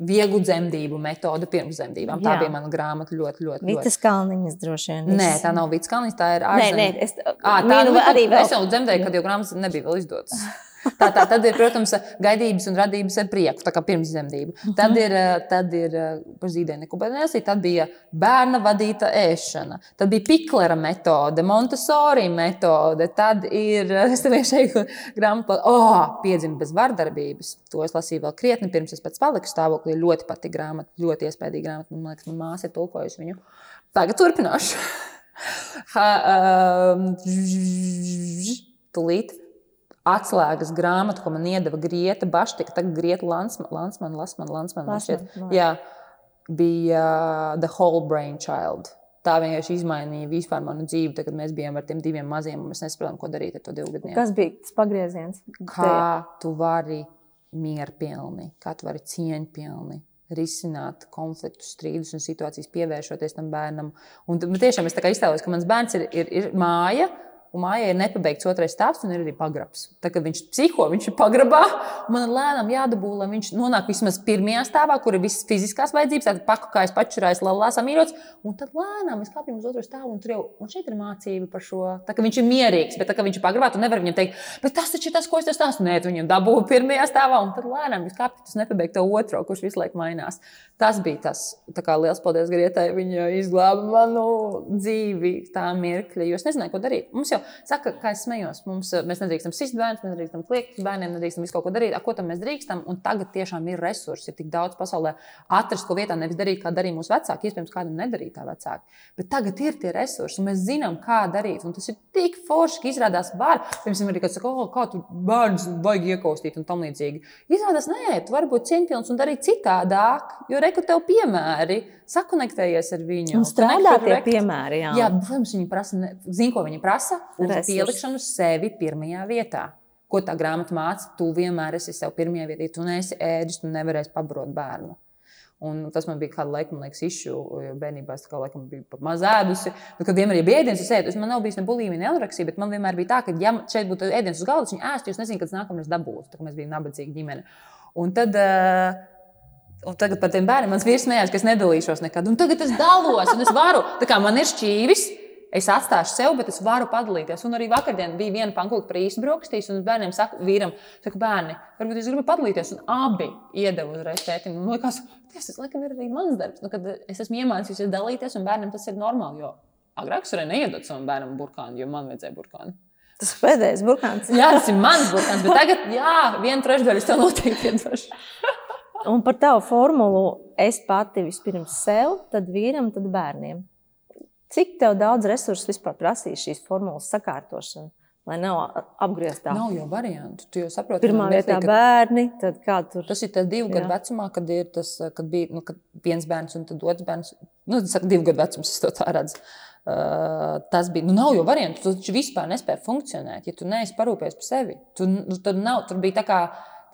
vieglu dzemdību metodu pirms dzemdībām. Tā Jā. bija mana grāmata ļoti, ļoti. Vitas kalniņas droši vien. Nē, tā nav Vits Kalniņš, tā ir Nē, ārzemē. nē, es À, tā nu, arī vēl. Es jau dzemdēju, kad jau grāmatas nebija vēl izdotas. Tā, tā tad ir, protams, gaidības un radības ar prieku, tā kā pirms dzemdību. Tad ir, eh, tad ir eh, neko nesīt, tad bija bērna vadīta ēšana, tad bija Piklera metode, Montesori metode, tad ir, eh, es tev šeit grāmatā, oh, piedzima bez vardarbības. To es lasīju vēl krietni pirms es pats paliku stāvoklī. Ļoti patīk grāmata, ļoti iespaidīga grāmata. Man liekas, man māsa ir tulkojusi viņu. Tagad turpināšu. Ha, um, tūlīt atslēgas grāmatu, ko man iedeva Grieta Baštika, tagad Grieta Lansman, Lansman, Lansman, Lansman, man Lansman, jā. Bija uh, The Whole Brain Child. Tā vienkārši izmainīja vispār manu dzīvi, tad, kad mēs bijām ar tiem diviem maziem, un mēs nesaprotam, ko darīt ar to divu gadiem. Kas bija tas pagrieziens? Kā tu vari mierpilni, kā tu vari cieņpilni risināt konfliktus, strīdus un situācijas, pievēršoties tam bērnam. Un tiešām es tā kā iztēlojos, ka mans bērns ir, ir, ir māja. Un mājā ir nepabeigts otrais stāvs, un ir arī pagrabs. Tā kā viņš psiho, viņš ir pagrabā. Man lēnām jādabū, lai viņš nonāk vismaz pirmajā stāvā, kur ir visas fiziskās vajadzības, tāda paku kājas pačurājis, lalā samīrots. Un tad lēnām mēs kāpjam uz otro stāvu, un tur jau un šeit ir mācība par šo. Tā kā viņš ir mierīgs, bet tā kā viņš ir pagrabā, tu nevari viņam teikt, bet tas taču ir tas, ko es te stāstu. Nē, tu viņam dabūji pirmajā stāvā, un tad lēnām jūs kāpjat uz nepabeigto otro, kurš visu laiku mainās. Tas bija tas, tā kā liels paldies Grietai. Viņa izglāba manu dzīvi tā mirkļa, jo es nezināju, ko darīt. Mums jau saka, kā es smējos, mums, eh, mēs nedrīkstam sist bērnus, mēs nedrīkstam kliegt bērniem, nedrīkstam visu kaut ko darīt. A, ko tam mēs drīkstam? Un tagad tiešām ir resursi, ir tik daudz pasaulē atrast, ko vietā nevis darīt, kā darīja mūsu vecāki. Iespējams, kādam nedarīja tā vecāki. Bet tagad ir tie resursi, un mēs zinām, kā darīt. Un tas ir tik forši, ka izrādās var. Piemēram, arī kāds saka, oh, kā tu bērnus vajag iekaustīt un tam līdzīgi. Izrādās, nē, tu vari būt cieņpilns un darīt citādāk, jo reku tev piemēri sakonektējies ar viņu. Un strādā pie piemēri. Jā, jā protams, viņi prasa, zina, ko viņi prasa. Uz pielikšanu sevi pirmajā vietā. Ko tā grāmata māca? Tu vienmēr esi sev pirmajā vietā. Tu neesi ēdis, tu nevarēsi pabarot bērnu. Un tas man bija kāda laika, man liekas, izšu, jo bērnībā es kā, laikam, biju pat maz ēdusi. Nu, kad vienmēr bija ēdiens, es ēdu. Man nav bijis ne bulimija, ne anoreksija, bet man vienmēr bija tā, ka, ja šeit būtu ēdiens uz galda, viņi ēstu, jūs nezināt, kad nākamais dabūs. Tā kā mēs bijām nabadzīga ģimene. Un tad, uh, Un tagad par tiem bērniem mans vīrs smējās, ka es nedalīšos nekad. Un tagad es dalos, un es varu. Tā kā man ir šķīvis, es atstāšu sev, bet es varu padalīties. Un arī vakardien bija viena pankūka par īstu brokastīs, un bērniem saka, vīram, saka, bērni, varbūt jūs gribat padalīties. Un abi iedeva uzreiz tētim. Man liekas, tas, laikam ir arī mans darbs. Nu, kad es esmu iemācījusies dalīties, un bērnam tas ir normāli. Jo agrāk es varēju neiedot savam bērnam burkānu, jo man vajadzēja burkānu. tas ir pēdējais burkāns. Jā, tas ir mans burkāns, bet tagad, jā, viena trešdaļa es tev noteikti iedošu. Un par tavu formulu es pati vispirms sev, tad vīram, tad bērniem. Cik daudz resursu vispār prasīs šīs formulas sakārtošana, lai nav apgrieztā? Nav jau variantu. Tu jau saproti, Pirmā vietā ka- bērni, tad kā tur Tas ir tas divu gadu vecumā, kad ir tas, kad bija nu, kad viens bērns un tad otrs bērns. Nu, tas ir divu gadu vecums, es to tā redzu. Uh, tas bija. Nu, nav jau variantu. Tu taču vispār nespēji funkcionēt, ja tu neesi parūpējies par sevi. Tu, nu, tad nav, tur bija tā kā.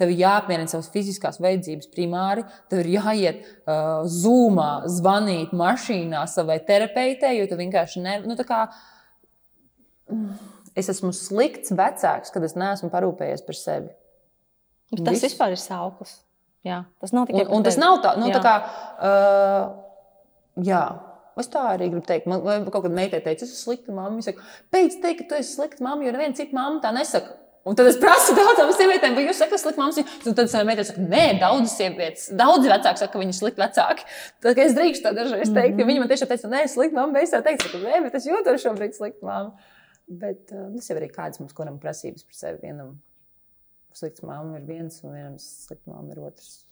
Tev ir jāapmierina savas fiziskās vajadzības primāri, tev ir jāiet uh, zūmā, zvanīt mašīnā savai terapeitei, jo tu vienkārši ne. Nu, kā, es esmu slikts vecāks, kad es neesmu parūpējies par sevi. Bet tas Viss. vispār ir sauklis. Jā, tas nav tikai Un, un tas nav tā, nu, Jā. tā kā. Uh, jā. Es tā arī gribu teikt. Man kaut kāda meitene teica, es esmu slikta mamma. Viņa saka, beidz teikt, ka tu esi slikta mamma, jo neviena cita mamma tā nesaka. Un tad es prasu daudzām sievietēm, vai jūs sakat, slikta mamma? Un tad savai meitene saka, nē, daudzas sievietes, daudz vecāki saka, ka viņi ir slikti vecāki. Tad es drīkstu tā dažreiz teikt, ka viņi man tiešām teica, nē, slikta mamma. Es jau teicu, ka nē, bet es jūtos šobrīd slikta mamma. Bet uh, tas jau arī kāds mums, kuram prasības par sevi vienam. Slikts mamma ir viens, un vienam slikta mamma ir otrs.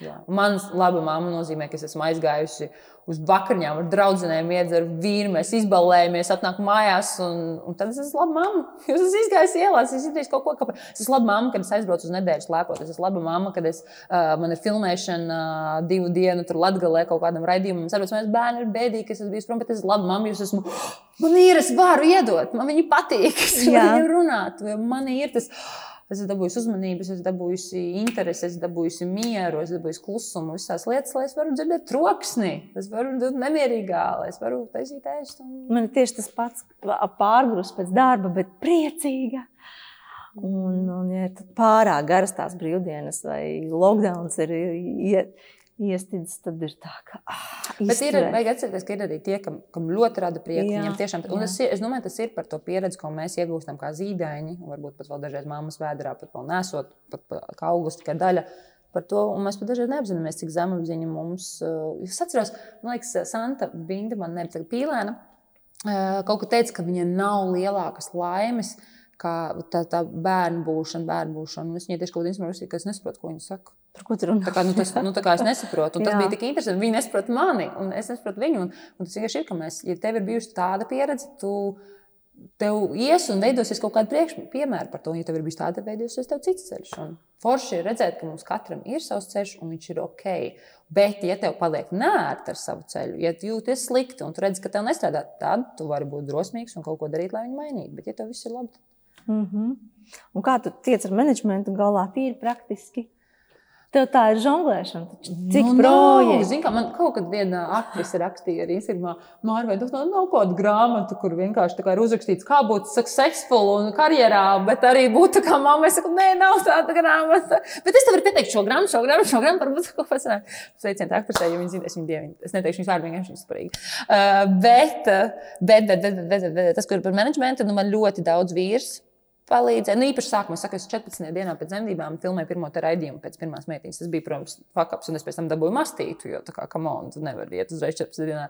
Jā. Man laba mamma nozīmē, ka es esmu aizgājusi uz vakarņām ar draugiem, iedzeru vīnu, mēs izbalējamies, atnāku mājās, un, un tad es esmu laba mamma. Es esmu izgājusi ielās, es izdarīju kaut ko, kāpēc. Es esmu laba mamma, kad es aizbraucu uz nedēļu slēpot. Es esmu laba mamma, kad es, uh, man ir filmēšana uh, divu dienu tur Latgalē kaut kādam raidījumam. Es saprotu, ka bērni ir bēdīgi, ka es esmu bijis prom, bet es esmu laba mamma, es esmu, man ir, es varu iedot, man viņi patīk, es varu runāt, man ir tas. Es esmu dabūjusi uzmanību, es esmu dabūjusi interesi, es esmu dabūjusi mieru, es esmu dabūjusi klusumu, visas lietas, lai es varu dzirdēt troksni, es varu būt nemierīgā, lai es varu taisīt ēst. Un... Man ir tieši tas pats pārgrūsts pēc darba, bet priecīga. Un, un ja pārāk garas tās brīvdienas vai lockdowns ir iestidzis, tad ir tā, ka. Ah, Bet ir, izturēt. vajag atcerēties, ka ir arī tie, kam, kam ļoti rada prieku. Jā, Viņam tiešām, un es, es domāju, tas ir par to pieredzi, ko mēs iegūstam kā zīdaiņi, varbūt pat vēl dažreiz māmas vēdā, pat vēl nesot, pat, pat kā augus tikai daļa. Par to, mēs pat dažreiz neapzināmies, cik zemapziņa mums ir. Es atceros, man liekas, Santa Binda, man nebija pīlēna, eh, kaut ko teica, ka viņai nav lielākas laimes. Kā tā, tā bērnu būšana, bērnu būšana. Un Es viņai tieši kaut kādā informācijā, ka es nesaprotu, ko viņa saka. Par ko tu runā? Tā kā, nu, tas, nu, tā kā es nesaprotu, un tas bija tik interesanti. Viņi nesaprot mani, un es nesaprotu viņu. Un, un tas vienkārši ir, ka mēs, ja tev ir bijusi tāda pieredze, tu tev ies un veidosies kaut kāda priekšpiemēra par to. Un, ja tev ir bijis tāda, veidosies tev cits ceļš. Un forši ir redzēt, ka mums katram ir savs ceļš, un viņš ir ok. Bet, ja tev paliek nērti ar savu ceļu, ja jūties slikti un tu redz, ka tev nestrādā, tad tu vari būt drosmīgs un kaut ko darīt, lai viņu mainītu. Bet, ja tev viss ir labi, tad Mm -hmm. Un kā tu tiec ar menedžmentu galā, tīri praktiski? Tev tā ir žonglēšana. Cik Nu, nu, projekti? Zini, kā man kaut kad viena aktrise rakstīja arī Instagramā, Mārvai, tas nav, nav kāda grāmata, kur vienkārši ir uzrakstīts, kā būt successful un karjerā, bet arī būt kā mamma. Es saku, nē, nav tāda grāmata. Bet es tev varu pateikt šo grāmatu, šo grāmatu, šo grāmatu, varbūt kaut kas tāds. Sveiciens aktrisē, jo viņi zina, es viņu dievu. Es neteikšu viņas vārdu, vienkārši viņas svarīgi. Uh, bet, uh, bet, bet, bet, bet, bet, bet, tas, kur ir par menedžmentu, nu man ļoti daudz vīrs palīdzēja. Nu, īpaši sākumā, es saku, es 14. dienā pēc dzemdībām filmēju pirmo raidījumu pēc pirmās meitiņas. Tas bija, protams, fakaps, un es pēc tam dabūju mastītu, jo tā kā, tu nevari iet uzreiz 14. dienā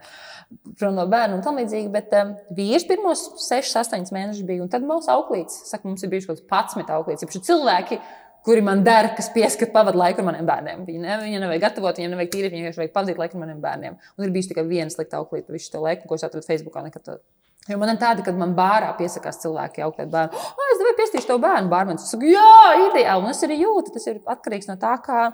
prom no bērna un tam līdzīgi. Bet um, vīrs pirmos 6, 8 mēnešus bija, un tad mums auklīts, saka, mums ir bijuši kaut kāds 11 auklīts. Ja cilvēki, kuri man dara, kas pieskat pavadu laiku maniem bērniem. Viņi ne, viņa nevajag gatavot, viņiem nevajag tīrīt, viņiem vienkārši vajag pavadīt laiku maniem bērniem. Un ir bijis tikai viena slikta auklīte visu šo laiku, ko es atradu Facebookā. Nekad, Jo man ir tāda, kad man bārā piesakās cilvēki, auklēt bērnu. Oh, es tev piestīšu to bērnu, bārmenis. Es saku, jā, ideāli. Un es arī jūtu, tas ir atkarīgs no tā, kā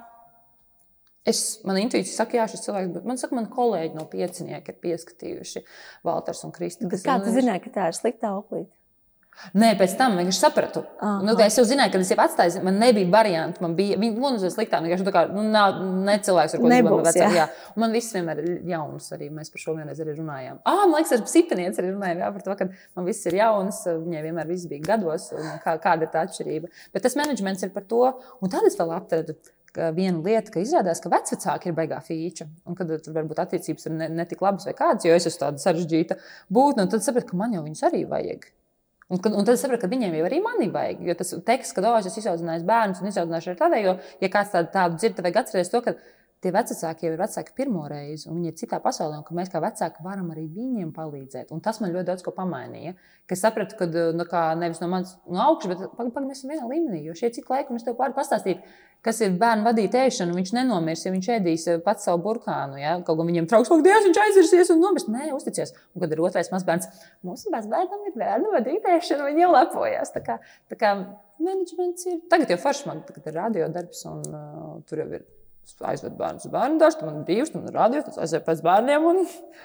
es, man intuīcija saka, jā, šis cilvēks, bet man saka, man kolēģi no piecinieka ir pieskatījuši Valters un Kristīns. Kā tu zināji, ka tā ir slikta auklīte? Nē, pēc tam vienkārši sapratu. Aha. Nu, es jau zināju, ka tas jau atstāja. Man nebija variantu. Man bija viņa uz sliktām. Vienkārši nu, tā kā nu, nav ne cilvēks, ar ko Nebūs, jā. jā. Un man viss vienmēr ir jauns. Arī mēs par šo vienreiz arī runājām. Ah, man liekas, ar psihotēnieci arī runājām jā, par to, ka man viss ir jauns. Viņai vienmēr viss bija gados. Kā, kāda ir tā atšķirība? Bet tas menedžments ir par to. Un tad es vēl atradu viena lieta, ka izrādās, ka vecāki ir baigā fīča. Un kad tur varbūt attiecības ir ne, ne tik labas vai kādas, jo es esmu tāda sarežģīta būtne, tad sapratu, ka man jau viņus arī vajag. Un, un tad es saprotu, ka viņiem jau arī mani vajag. Jo tas teksts, ka, oh, es esmu izaudzinājusi bērnus un izaudzināšu ar tavējo, ja kāds tādu, tādu dzird, tad vajag atcerēties to, ka tie vecāki jau ir vecāki pirmo reizi, un viņi ir citā pasaulē, un ka mēs kā vecāki varam arī viņiem palīdzēt. Un tas man ļoti daudz ko pamainīja. Es sapratu, ka nu, nevis no manas no augšas, bet pagaidām pag, mēs esam vienā līmenī. Jo šie cik laiki, es tev pāri pastāstīju, kas ir bērnu vadīta ēšana, viņš nenomirs, ja viņš ēdīs eh, pats savu burkānu. Ja? Kaut gan viņam trauks, ka Dievs viņš aizirsies un nomirs. Nē, uzticies. Un kad ir otrais mazbērns, mūsu mazbērnam ir bērnu vadīta ēšana, viņi jau lepojas. Tā kā, tā kā menedžments ir. Tagad jau forši man tagad ir radiodarbs un uh, tur jau ir. Aizved bērnu uz bērnu dārstu, man bija divs, man rādījās, tas aizved pēc bērniem. Un,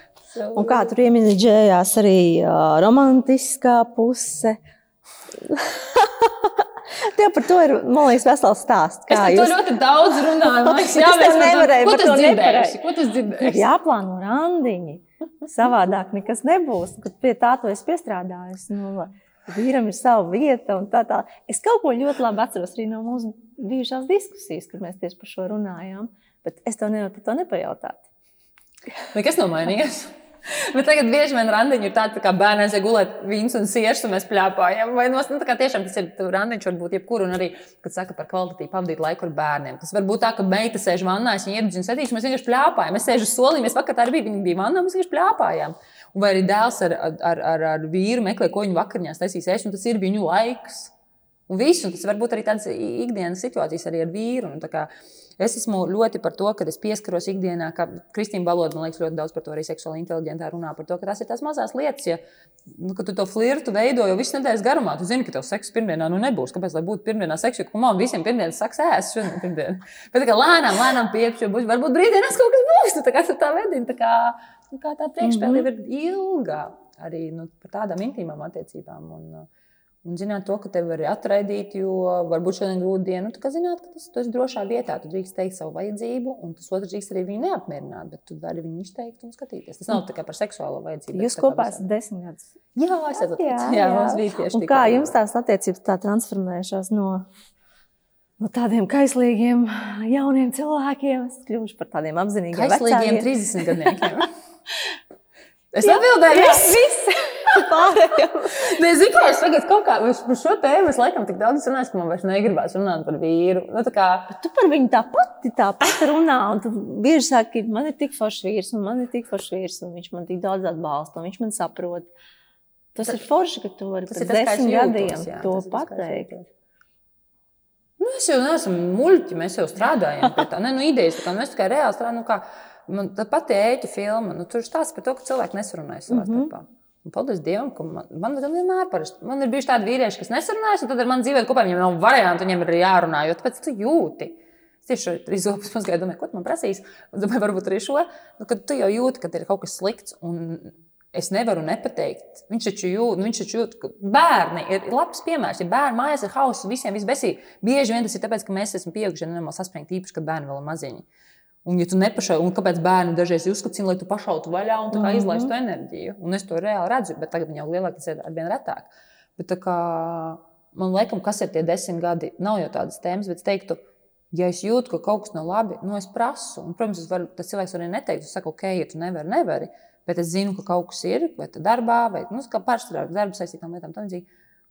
un kā tur ieminēģējās arī uh, romantiskā puse. Tev par to ir, man liekas, vesels stāsts. Kā es jūs... to ļoti daudz runāju. Liekas, jā, es nevarēju, ko tas dzirdējuši? Ko tas dzirdējuši? Jāplāno randiņi. Savādāk nekas nebūs. Kad pie tā to es piestrādāju. Nu, Vīram ir sava vieta, un tā tā. Es kaut ko ļoti labi atceros arī no mūsu bijušās diskusijas, kad mēs tieši par šo runājām. Bet es tev nevaru par to nepajautāt. Nekas nav mainījies. Bet tagad bieži vien randiņi ir tādi, tā kā bērni aiziet gulēt vīns un siešus, un mēs pļāpājam. Vai no, nu, tā tiešām tas ir randiņš, varbūt jebkur, un arī, kad saka par kvalitatīvu pavadīt laiku ar bērniem. Tas var būt tā, ka meita sēž vannā, viņa iedzīvo sedīšu, mēs vienkārši pļāpājam. Mēs sēžam solī, mēs vakar arī bija, viņa bija vannā, mēs vienkārši pļāpājam. Un vai arī dēls ar, ar, ar, ar vīru meklē, ko viņa vakariņās taisīs un tas ir viņu laiks. Un viss, un tas var būt arī tādas ikdienas situācijas arī ar vīru. Un, kā, Es esmu ļoti par to, ka es pieskaros ikdienā, ka Kristīna Baloda, man liekas, ļoti daudz par to arī seksuāli inteliģentā runā, par to, ka tās ir tās mazās lietas, ja nu, tu to flirtu veido jau visu nedēļas garumā. Tu zini, ka tev seks pirmdienā nu nebūs. Kāpēc lai būtu pirmdienā seks? Jo man visiem pirmdienas saks ēst šodien pirmdien. Bet kā lēnām, lēnām piepšu, būs, varbūt brīvdienās kaut kas būs. Tu tā kā tā vedini, tā kā, nu, kā tā priekšspēle mm -hmm. ir ilga arī nu, par tādām intīmām attiecībām. Un, Un zināt, to, ka tevi var atraidīt, jo varbūt šodien ir grūta diena. Nu, tu zināt, ka tas, esi drošā vietā. Tu drīkst teikt savu vajadzību, un tas otrs drīkst arī viņu neapmierināt. Bet tu vari viņu izteikt un skatīties. Tas nav tikai par seksuālo vajadzību. Jūs kopā esat desmit gadus. Jā, es esmu jā, jā, jā. bija tieši tā. Kā jums tās attiecības tā transformējušās no, no tādiem kaislīgiem jauniem cilvēkiem? Es kļuvuši par tādiem apzinīgiem, kaislīgiem 30 gadiem. es atbildēju, viss! viss pārējām. Nezinu, kā es tagad kaut kā par šo tēmu es laikam tik daudz runāju, ka man vairs negribās runāt par vīru. Nu, kā... Tu par viņu tāpat, tāpat runā, un tu bieži saki, man ir tik foršs vīrs, un man ir tik foršs vīrs, un viņš man tik daudz atbalsta, un viņš man saprot. Tas tas ir forši, ka tu vari pēc desmit gadiem jā, to pateikt. Nu, es jau neesmu muļķi, mēs jau strādājam pie tā. Ne, nu, idejas, tā kā mēs tikai reāli strādājam. Nu, kā, man tā pati ēķa filma, nu, tur stāsta par to, ka cilvēki nesarunājas savā mm -hmm. starpā. Un paldies Dievam, ka man, man, vienmēr parasti. Man ir bijuši tādi vīrieši, kas nesarunājas, un tad ar mani dzīvē kopā viņiem nav variantu, viņiem ir jārunā, jo tāpēc tu jūti. Es tieši arī zobus mazgāju, domāju, ko man prasīs. Un domāju, varbūt arī šo. Nu, kad tu jau jūti, ka ir kaut kas slikts. Es nevaru nepateikt. Viņš taču jūt, nu, viņš taču jūt, ka bērni ir labs piemērs. Ja bērni mājās ir hauss, visiem viss besīgi. Bieži vien tas ir tāpēc, ka mēs esam pieauguši un nemanām saspringti, īpaši, kad bērni vēl ir maziņi. Un, ja tu nepašai, un kāpēc bērni dažreiz uzskata, lai tu pašautu vaļā un mm -hmm. izlaistu enerģiju, un es to reāli redzu, bet tagad jau lielāk tas ir arvien retāk. Bet, kā, man liekas, kas ir tie desmit gadi, nav jau tādas tēmas, bet es teiktu, ja es jūtu, ka kaut kas nav labi, nu es prasu. Un, protams, varu, tas cilvēks arī neteikt, es saku, ok, ja tu nevari, nevari. Bet es zinu, ka kaut kas ir, vai tas darbā, vai nu, kā pārstrādāt darbu saistītām lietām. Tam,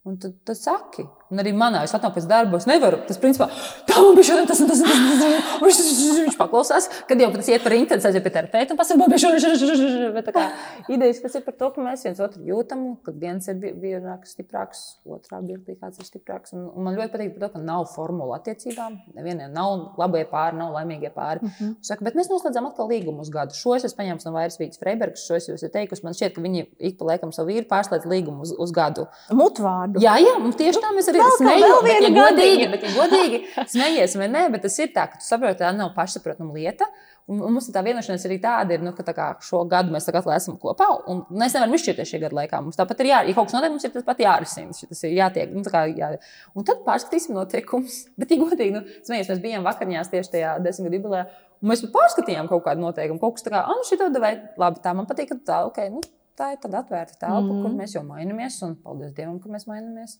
Un tad, tad saki, un arī manā, es atnāku pēc darba, es nevaru. Tas, principā, tā man bija šodien, tas un tas, un tas, un tas, un tas, viņš paklausās, kad jau tas iet par intensu, aiziet pie terapeita un pasaka, man bija šodien, bet tā kā idejas, kas ir par to, ka mēs viens otru jūtam, kad viens ir vienāks, stiprāks, otrā birtī kāds ir stiprāks. Un, un man ļoti patīk par to, ka nav formula attiecībām, nevieniem nav labie pāri, nav laimīgie pāri. Mm -hmm. Saka, bet mēs noslēdzam atkal līgumu uz gadu. Šo es esmu paņēmis no Vairas Vītas Freibergas, šo es jūs teikusi, man šķiet, ka viņi ik pa laikam savu vīru pārslēdz līgumu uz, uz gadu. Mutvārdu vārdu. Jā, jā, un tieši tā mēs arī smējāmies. Bet, ja godīgi, bet, ja godīgi smejies vai nē, bet tas ir tā, ka tu saproti, tā nav pašsaprotama lieta. Un, un mums tā vienošanās arī tāda ir, nu, ka tā kā, šo gadu mēs atkal esam kopā. Un mēs nevaram izšķirties šī gada laikā. Mums tāpat ir jārisina. Ja kaut kas notiek, mums ir tas pat jārisina. Tas ir jātiek. Nu, kā, jā. Un tad pārskatīsim noteikumus. Bet, ja godīgi, nu, smejies, mēs bijām vakariņās tieši tajā desmit gadu jubilejā. Un mēs pārskatījām kaut kādu noteikumu. Kaut kas tāds, ah, nu, šī tāda vai labi, tā man patīk, ka tā, ok, nu, tā ir tāda atvērta telpa, mm kur mēs jau mainamies. Un paldies Dievam, ka mēs mainamies.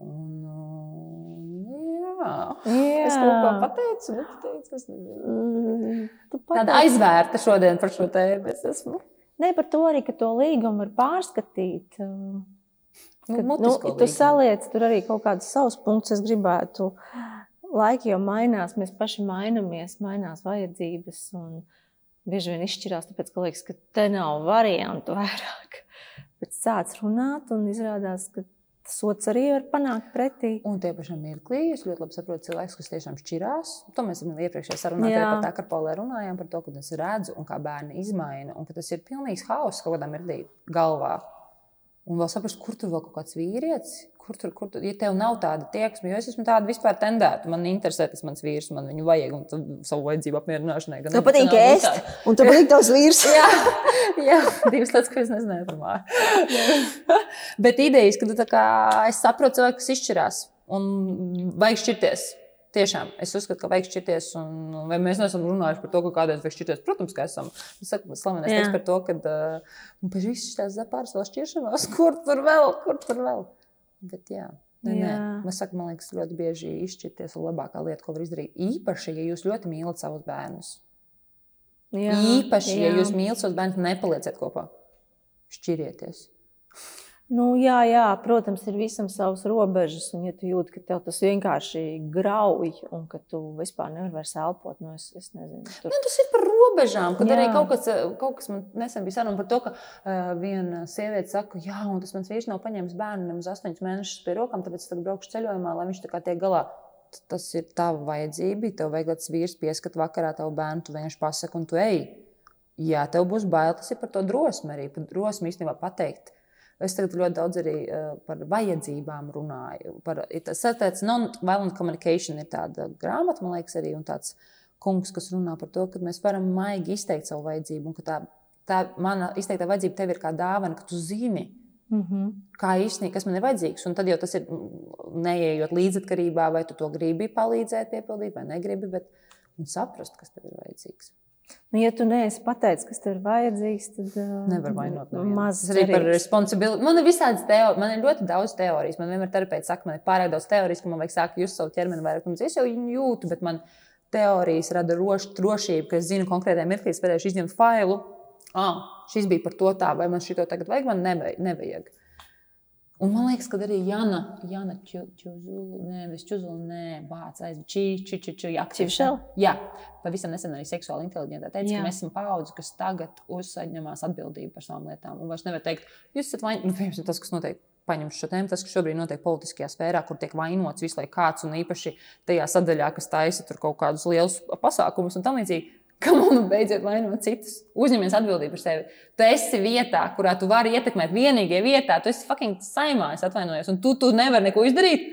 Un, jā, jā. Es kaut ko pateicu, bet teicu, es nezinu. Tāda aizvērta šodien par šo tēmu. Es esmu. Ne par to arī, ka to līgumu var pārskatīt. Nu, kad, nu, nu, tu saliec tur arī kaut kādus savus punktus. Es gribētu, laiki jau mainās, mēs paši mainamies, mainās vajadzības. Un bieži vien izšķirās, tāpēc, ka liekas, ka te nav variantu vairāk. Bet sāc runāt un izrādās, ka sots arī var panākt pretī. Un tie pašam mirklī, es ļoti labi saprotu cilvēkus, kas tiešām šķirās. To mēs jau iepriekšējā sarunā par tā, ka Paulē runājām par to, ka es redzu un kā bērni izmaina, un ka tas ir pilnīgs haoss kaut kādā mirklī galvā. Un vēl saprast, kur tur vēl kaut kāds vīrietis, kur tur, kur tur, ja tev nav tāda tieksme, jo es esmu tāda vispār tendēta. Man interesē tas mans vīrs, man viņu vajag un savu vajadzību apmierināšanai. Tev patīk ēst, un tev patīk tavs vīrs. jā, jā, divas lietas, ko es nezināju par māju. Bet idejas, ka kā, es saprotu cilvēku, kas izšķirās un vajag šķirties. Tiešām, es uzskatu, ka vajag šķirties. Un, vai mēs neesam runājuši par to, ka kādreiz vajag šķirties? Protams, ka esam. Es saku, slavenais teiks par to, ka uh, pēc visas šīs zapāras vēl šķiršanās, kur tur vēl, kur tur vēl. Bet jā. Nē, nē. Man, saka, man liekas, ļoti bieži izšķirties ir labākā lieta, ko var izdarīt. Īpaši, ja jūs ļoti mīlat savus bērnus. Jā, Īpaši, jā. ja jūs mīlat savus bērnus, nepalieciet kopā. Šķirieties. Nu, jā, jā, protams, ir visam savas robežas. Un, ja tu jūti, ka tev tas vienkārši grauj un ka tu vispār nevari vairs elpot, nu, es, es nezinu. Tur... Nu, tas ir par robežām. Kad jā. arī kaut kas, kaut kas man nesen bija saruna par to, ka uh, viena sieviete saka, jā, un tas mans vīrs nav paņēmis bērnu nemaz astoņus mēnešus pie rokām, tāpēc es tagad braukšu ceļojumā, lai viņš tā kā tiek galā. Tas ir tava vajadzība. Tev vajag, lai tas vīrs pieskat vakarā tavu bērnu, tu vienkārši pasaki, un tu ej. Jā, tev būs bail, tas ir par to drosmi arī, par drosmi īstenībā pateikt Es tagad ļoti daudz arī uh, par vajadzībām runāju. Par, tas ir tāds non-violent communication, ir tāda grāmata, man liekas, arī tāds kungs, kas runā par to, ka mēs varam maigi izteikt savu vajadzību. Un tā, tā mana izteikta vajadzība tev ir kā dāvana, ka tu zini, mm -hmm. kā īstenībā, kas man ir vajadzīgs. Un tad jau tas ir neieejot līdzatkarībā, vai tu to gribi palīdzēt, piepildīt, vai negribi, bet saprast, kas tev ir vajadzīgs. Nu, ja tu neesi pateicis, kas tev ir vajadzīgs, tad uh, nevar vainot. Tas arī par responsibilitāti. Man ir visādas teorijas, man ir ļoti daudz teorijas. Man vienmēr terapeits saka, man ir pārāk daudz teorijas, ka man vajag sākt just savu ķermeni vairāk. Es jau viņu jūtu, bet man teorijas rada rošu drošību, ka es zinu konkrētajā mirklī, es varēšu izņemt failu. Ah, šis bija par to tā, vai man šito tagad vajag, man nevajag. Un man liekas, ka arī Jana, Jana Čuzuli, nevis Čuzuli, nē, bācis aiz čī, čī, čī, čī, aktīvi. Jā, pavisam nesen arī seksuāli inteliģenta teica, Jā. ka mēs esam paudze, kas tagad uzsaņemās atbildību par savām lietām. Un vairs nevar teikt, jūs esat vainīgi, nu, tas, kas notiek. Paņemšu šo tēmu, tas, kas šobrīd notiek politiskajā sfērā, kur tiek vainots visu laiku kāds, un īpaši tajā sadaļā, kas taisa kaut kādus lielus pasākumus un tam līdzīgi Kam nu beidziet vainot citus? Uzņemies atbildību par sevi. Tu esi vietā, kurā tu vari ietekmēt. Vienīgajā vietā, tu esi fucking saimā, es atvainojos, un tu, tu nevari neko izdarīt.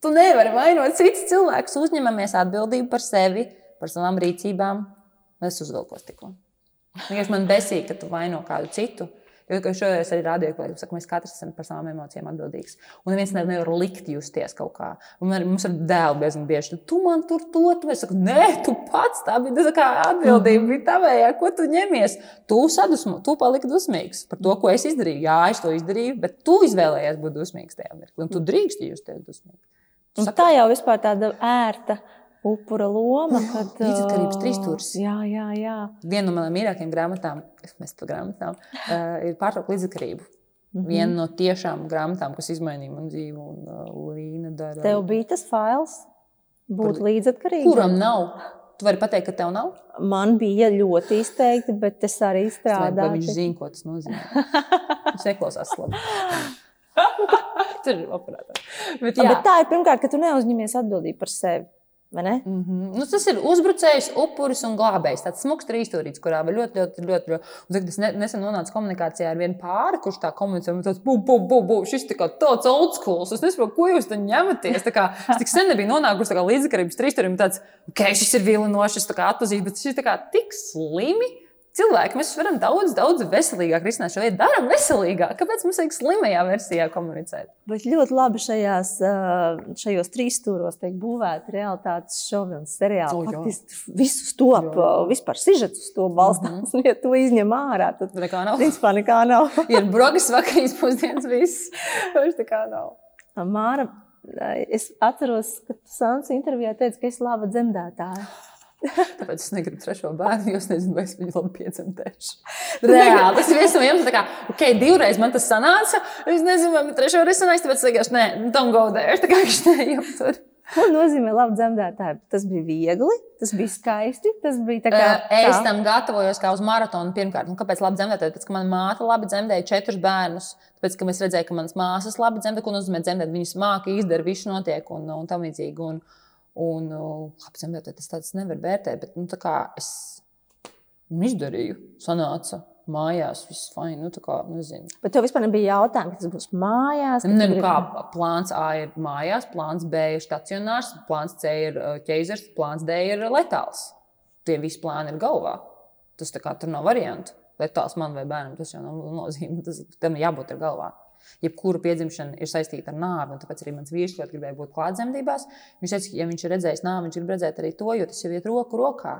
Tu nevari vainot citus cilvēkus. Uzņemamies atbildību par sevi, par savām rīcībām. Es uzvilkos tikko. Man besīk, ka tu vaino kādu citu. Jo es arī rādīju, ka mēs katrs esam par savām emocijām atbildīgs. Un neviens nevar likt justies kaut kā. Un arī mums ir dēli diezgan bieži. Tu man tur to, tu es saku, nē, tu pats tā bija tā kā atbildība, bija tavējā, ko tu ņemies. Tu sadusmo, tu paliki dusmīgs par to, ko es izdarīju. Jā, es to izdarīju, bet tu izvēlējies būt dusmīgs tajā mirklī. Un tu drīkst justies dusmīgs. Tā jau vispār tāda ērta upura loma. Kad, Līdzatkarības trīsstūris. Jā, jā, jā. Viena no manām mīļākajām grāmatām, es mēs par grāmatām, uh, ir pārtraukt līdzatkarību. Mm -hmm. Viena no tiešām grāmatām, kas izmainīja manu dzīvi, un uh, Līna dara. Tev bija tas fails, būt līdzatkarīgam. Kuram nav? Tu vari pateikt, ka tev nav? Man bija ļoti izteikti, bet es arī strādāju. Viņš zina, ko tas nozīmē. Viņš neklausās labi. Tur ir bet tā ir pirmkārt, ka tu neuzņemies atbildību par sevi. Mm -hmm. nu, tas ir uzbrucējs, upuris un glābējs. Tāds smags trīsstūrītis, kurā var ļoti, ļoti, ļoti. ļoti. Tagad es ne, nesen nonācu komunikācijā ar vienu pāri, kurš tā komunicē, un tāds - bu, bu, bu, šis tā kā tāds old school. Es nesaprotu, ko jūs tam ņematies. Tā kā, es tik sen nebiju nonākusi līdzsakarības trīsstūrim, tāds - ok, šis ir vilinošs, atpazīst, bet šis ir tik slimi cilvēki, mēs varam daudz, daudz veselīgāk risināt šo lietu. Darām veselīgāk. Kāpēc mums vajag slimajā versijā komunicēt? Bet ļoti labi šajās, šajos trīs stūros tiek būvēta realitātes šovi un seriāli. Oh, Faktiski visus top, jā. vispār sižetus to balstās. Mm -hmm. Ja to izņem ārā, tad nekā nav. Principā nekā nav. Ir brogas vakarīs pusdienas viss. Vairs nekā nav. Māra, es atceros, ka Sāns intervijā teica, ka es laba dzemdētāja. Tāpēc es negribu trešo bērnu, jo es nezinu, vai es viņu labi piedzemdēšu. Reāli tas ir viens no iemesliem, kā, ok, divreiz man tas sanāca. Es nezinu, vai man trešo reizi sanāks, tāpēc es vienkārši nē, don't go there. Tā kā viņš neejam tur. Ko nozīmē labi dzemdētāji? Tas bija viegli, tas bija skaisti. Tas bija tā kā. Es tam gatavojos kā uz maratonu pirmkārt. Nu, kāpēc labi dzemdētāji? Tāpēc, ka mana māte labi dzemdēja četrus bērnus. Tāpēc, ka mēs redzējām, ka manas māsas labi dzemdē, ko nozīmē dzemdēt. Viņas māca, izdara, viss notiek un, un tam līdzīgi. Un, Un, labi, zemdētē tas tāds nevar vērtēt, bet nu, es izdarīju, sanāca mājās, viss fini. Nu, kā, nezinu. Bet tev vispār nebija jautājums, kas būs mājās? Ne, nu, kā plāns A ir mājās, plāns B ir stacionārs, plāns C ir ķēzars, plāns D ir letāls. Tie visi plāni ir galvā. Tas tā kā tur nav variantu. Letāls man vai bērnam tas jau nav nozīme. Tas tam jābūt ir galvā jebkura piedzimšana ir saistīta ar nāvi. Tāpēc arī mans vīrs ļoti gribēja būt klātsemdībās. Viņš teica, ka, ja viņš ir redzējis nāvi, viņš grib redzēt arī to, jo tas jau iet roku rokā.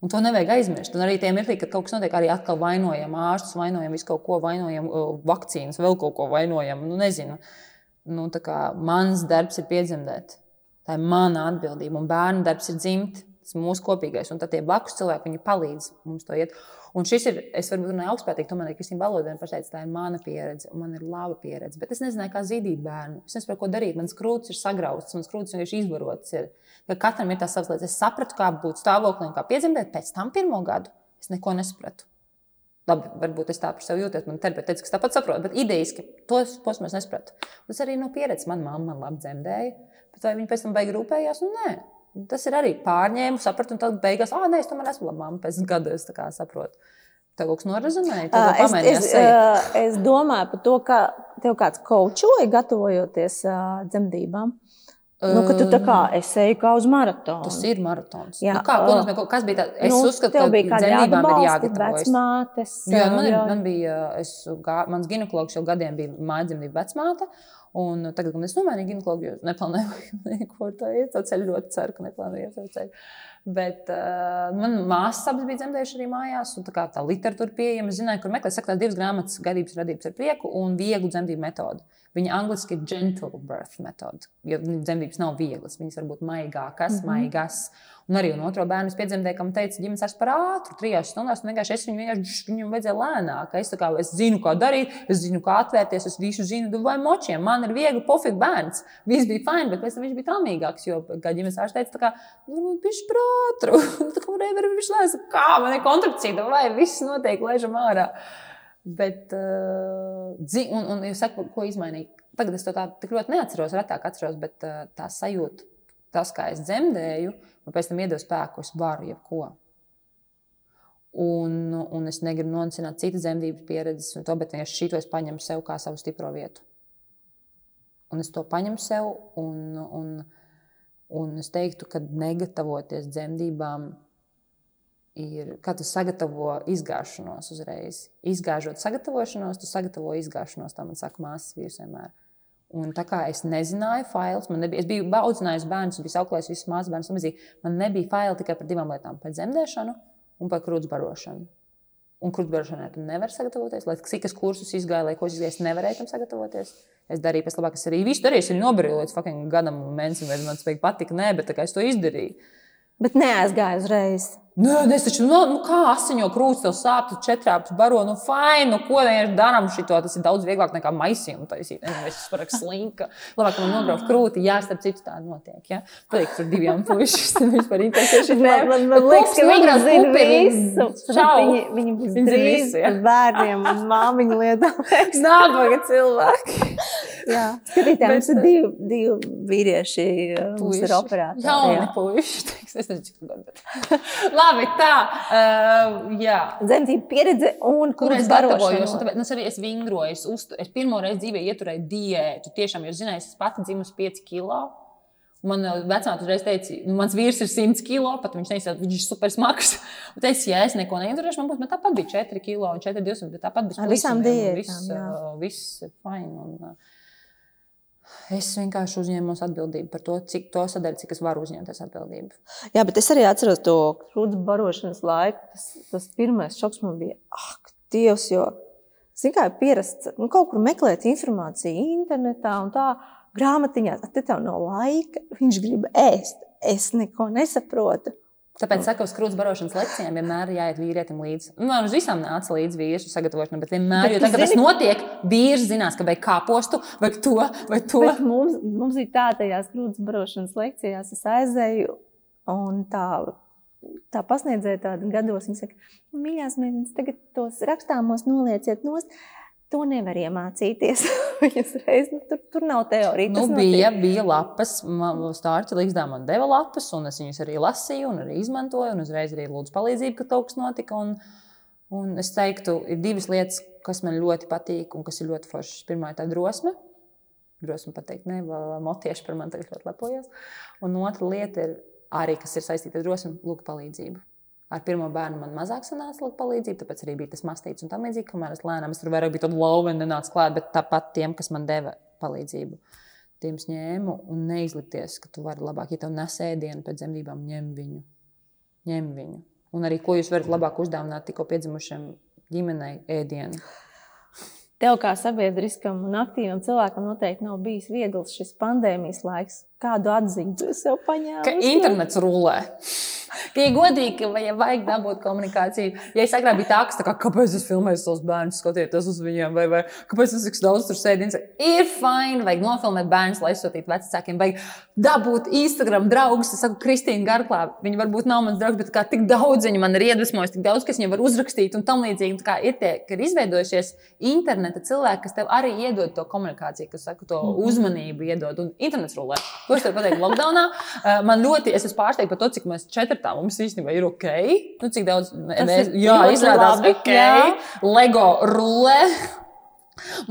Un to nevajag aizmirst. Un arī tie mirkļi, kad kaut kas notiek, arī atkal vainojam ārstus, vainojam visu kaut ko, vainojam vakcīnas, vēl kaut ko vainojam. Nu, nezinu. Nu, mans darbs ir piedzemdēt. Tā ir mana atbildība. Un bērnu darbs ir dzimt. Tas ir mūsu kopīgais. Un tad tie blakus cilvēki palīdz mums to iet. Un šis ir, es varbūt runāju augstprātīgi, tomēr Kristīna Balodina pateica, tā ir mana pieredze, un man ir laba pieredze. Bet es nezināju, kā zīdīt bērnu. Es nesaprotu, ko darīt. Mans krūtis ir sagrauts, mans krūtis vienkārši izvarots. Ir. Katram ir tās savas lietas. Es sapratu, kā būt stāvoklī un kā piedzemdēt pēc tam pirmo gadu. Es neko nesapratu. Labi, varbūt es tā par sevi jūtos. Man terapeits teica, ka tāpat saprotu, bet idejiski tos posmus nesapratu. Tas arī no pieredzes. Manā mamma man labi dzemdēja, bet vai viņa pēc tam beigās rūpējās? Nu, nē, Tas ir arī pārņēmu, sapratu, un tad beigās, ah, nē, es tomēr esmu laba mamma pēc gada. Es saprotu. Tev kaut kas norezinēja? Uh, es, es, uh, es domāju par to, ka tev kāds kočoja, gatavojoties uh, dzemdībām. Nu, tu tā kā es eju kā uz maratonu. Tas ir maratons. Jā, nu, kā, uh, kas bija tāds? Es nu, uzskatu, ka dzemdībām ir jāgatavojas. Vecmātes. Jā, man, ir, man bija, es, gā, mans ginekologs jau gadiem bija mājadzemdību vecmāte. Un tagad, kad es nomainīju ginekologu, jo neplānoju neko tādu iet, ceļu ļoti ceru, ka neplānoju savu ceļu. Bet uh, man māsas abas bija dzemdējušas arī mājās, un tā, kā, tā literatūra pieejama. Es zināju, kur meklēt. Saka, tās divas grāmatas, gadības radības ar prieku un vieglu dzemdību metodi. Viņa angliski ir gentle birth metode, jo dzemdības nav vieglas. Viņas var būt maigākas, mm -hmm. maigas. Un arī un otro bērnu piedzemdēju, kam teica, ģimenes ārsts par ātru, trijās stundās. Vienkārši es viņu vienkārši viņam vajadzēja lēnāk. Es, kā, es zinu, kā darīt, es zinu, kā atvērties, es visu zinu, vai močiem. Man ir viegli pofīgi bērns. Viss bija fini, bet pēc tam viņš bija traumīgāks. Jo, kā ģimenes ārsts teica, kā, nu, viņš ir prātru. Tā kā nevar viņš lēsa, kā man ir kontrakcija, vai viss notiek, laižam ārā. Bet, uh, un, un jūs sakat, ko izmainīt? Tagad es to tā tik ļoti neatceros, retāk atceros, bet uh, tā sajūta, tas, kā es dzemdēju, man pēc tam iedod spēku, es varu jebko. Un, un es negribu nonicināt citas dzemdības pieredzes, to, bet vienkārši šī to es paņemu sev kā savu stipro vietu. Un es to paņemu sev, un, un, un es teiktu, ka negatavoties dzemdībām ir, kā tu sagatavo izgāšanos uzreiz. Izgāžot sagatavošanos, tu sagatavo izgāšanos, tā man saka māsas vīrs vienmēr. Un tā kā es nezināju, fails, man nebija, es biju audzinājusi bērnus, un biju auklējis visus māsu bērnus, un man nebija faila tikai par divām lietām - par dzemdēšanu un par krūts barošanu. Un krūts barošanai tu nevari sagatavoties, lai cik es kursus izgāju, lai ko es izgāju, es nevarēju tam sagatavoties. Es darīju pēc labāk, es arī visu darīju, es arī nobrīvoju līdz gadam, mēnesim, vai man tas patika, nē, bet es to izdarīju. Bet neaizgāju uzreiz. Nē, es taču, nu, nu kā asiņo krūtis, tev sāp, tu četrāpus baro, nu, fai, nu, ko vienkārši darām šito, tas ir daudz vieglāk nekā maisījumu taisīt. Nezinu, es esmu slinka. Labāk, man nograuž krūti, jā, starp citu tā notiek, jā. Patīk, tur diviem puišiem vispār interesēši. Nē, man, man liekas, ka viņi zina visu. Čau. Viņi, viņi būs drīz bērniem un māmiņu lietām. Nabaga cilvēki. Jā, skatītājiem mums ir divi, divi vīrieši, mums ir operātori. Jauni puiši, teiks, es nezinu, cik gadu. Labi, tā, uh, jā. Dzemdību pieredze un Kur es gatavojos, un tāpēc nu, es arī esmu vingroju. Es, uztu, es pirmo reizi dzīvē ieturēju diētu. Tiešām, jo, zināju, es pati dzimusi 5 kilo. Man uh, vecāks uzreiz teica, nu, mans vīrs ir 100 kilo, pat viņš teica, viņš ir super smags. Un es teicu, ja es neko neieturēšu, man būs, bet tāpat bija 4 kilo un 4 200, bet tāpat bija Ar visām diētām, Viss, uh, viss fine. Un, uh, Es vienkārši uzņēmos atbildību par to, cik to sadaļu, cik es varu uzņemties atbildību. Jā, bet es arī atceros to krūts barošanas laiku. Tas, tas pirmais šoks man bija, ak, Dievs, jo, zin kā, pierasts nu, kaut kur meklēt informāciju internetā un tā grāmatiņā, tad tev nav laika, viņš grib ēst. Es neko nesaprotu. Tāpēc, saku, uz krūts barošanas lekcijām vienmēr ir jāiet vīrietim līdzi. Nu, man uz visām nāca līdzi vīriešu sagatavošana, bet vienmēr, Bet jo tagad tas notiek, vīrs zinās, ka vajag kāpostu, vai to, vai to. Bet mums, mums bija tā, tajās krūts barošanas lekcijās es aizēju un tā. Tā pasniedzēja tādu gados, viņa saka, mīļās, meitenes, tagad tos rakstāmos nolieciet nost. To nevar iemācīties. Reiz, nu, tur, tur nav teorija. Nu, bija, notiek. bija lapas, Stārķa līgzdā man deva lapas, un es viņas arī lasīju, un arī izmantoju, un uzreiz arī lūdzu palīdzību, kad kaut kas notika. Un, un es teiktu, ir divas lietas, kas man ļoti patīk, un kas ir ļoti foršas. Pirmā ir tā drosme. Drosme pateikt, ne, motieši par mani tagad ļoti lepojas. Un otra lieta ir arī, kas ir saistīta ar drosmi, lūgt palīdzību. Ar pirmo bērnu man mazāk sanāca lūgt palīdzību, tāpēc arī bija tas mastīts un tam līdzīgi, kamēr es lēnām, es tur vairāk biju tāda lauva nenāca klāt, bet tāpat tiem, kas man deva palīdzību. Tiem ņēmu un neizlikties, ka tu vari labāk, ja tev nes ēdienu pēc dzemdībām, ņem viņu. Ņem viņu. Un arī, ko jūs varat labāk uzdāvināt tikko piedzimušiem ģimenei ēdienu. Tev kā sabiedriskam un aktīvam cilvēkam noteikti nav bijis viegls šis pandēmijas laiks. Kādu atziņu tu sev paņēmi? Ka internets rulē. Ka, ja godīgi, ka ja vajag dabūt komunikāciju, ja es agrāk biju tā, kas tā kā, kāpēc es filmēju savus bērnus, skatoties uz viņiem, vai, vai kāpēc es tik daudz tur sēdu, ir fini, vajag nofilmēt bērnus, lai sūtītu vecākiem, vajag dabūt Instagram draugus. Es saku, Kristīna Garklā, viņa varbūt nav mans draugs, bet kā tik daudz viņa man ir iedvesmojusi, tik daudz, kas viņam var uzrakstīt un tam līdzīgi. Tā kā ir tie, ka ir izveidojušies interneta cilvēki, kas tev arī iedod to komunikāciju, kas saka, to uzmanību iedod. Un internets rulē. Ko es tev pateiktu? Lockdownā uh, man ļoti, es esmu pārsteigta par to, cik mēs četrtā mums īstenībā ir ok. Nu, cik daudz mēs, jā, izrādās labi, ok. jā. Lego rulē.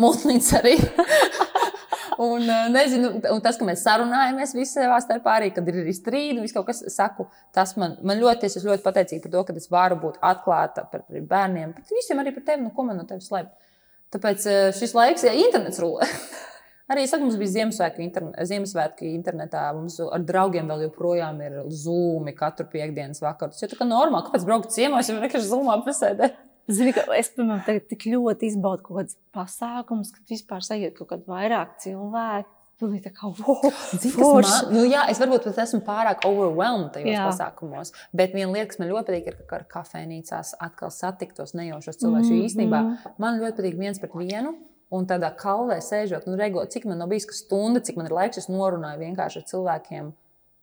Multnīca arī. un, uh, nezinu, un tas, ka mēs sarunājamies visi savā starpā, arī kad ir strīdi, viss kaut kas saku, tas man, man ļoti, es ļoti pateicīga par to, ka es varu būt atklāta par par bērniem, bet visiem arī par tevi, nu, ko man no tevis slēpt. Tāpēc uh, šis laiks, ja internets rulē. Arī es saku, mums bija Ziemassvētku, interne, Ziemassvētku internetā. Mums ar draugiem vēl joprojām ir zūmi katru piekdienas vakaru. Tas ir normāli. Kāpēc braukt ciemos, ja vienkārši zūmā pasēdē? Zini, ka es, piemēram, tagad tik ļoti izbaudu kaut kādus pasākumus, kad vispār sajūt kaut kādu vairāk cilvēku. Pilnīgi tā kā, man, nu, jā, es varbūt pat esmu pārāk overwhelmed tajos Jā. pasākumos, bet viena lieta, kas man ļoti patīk, ir, ka ar kafejnīcās atkal satiktos nejaušos cilvēkus. Mm Mhm. -hmm. Īstenībā man ļoti patīk viens pret vienu. Un tādā kalvē sēžot, nu, regot, cik man nav bijis ka stunda, cik man ir laiks, es norunāju vienkārši ar cilvēkiem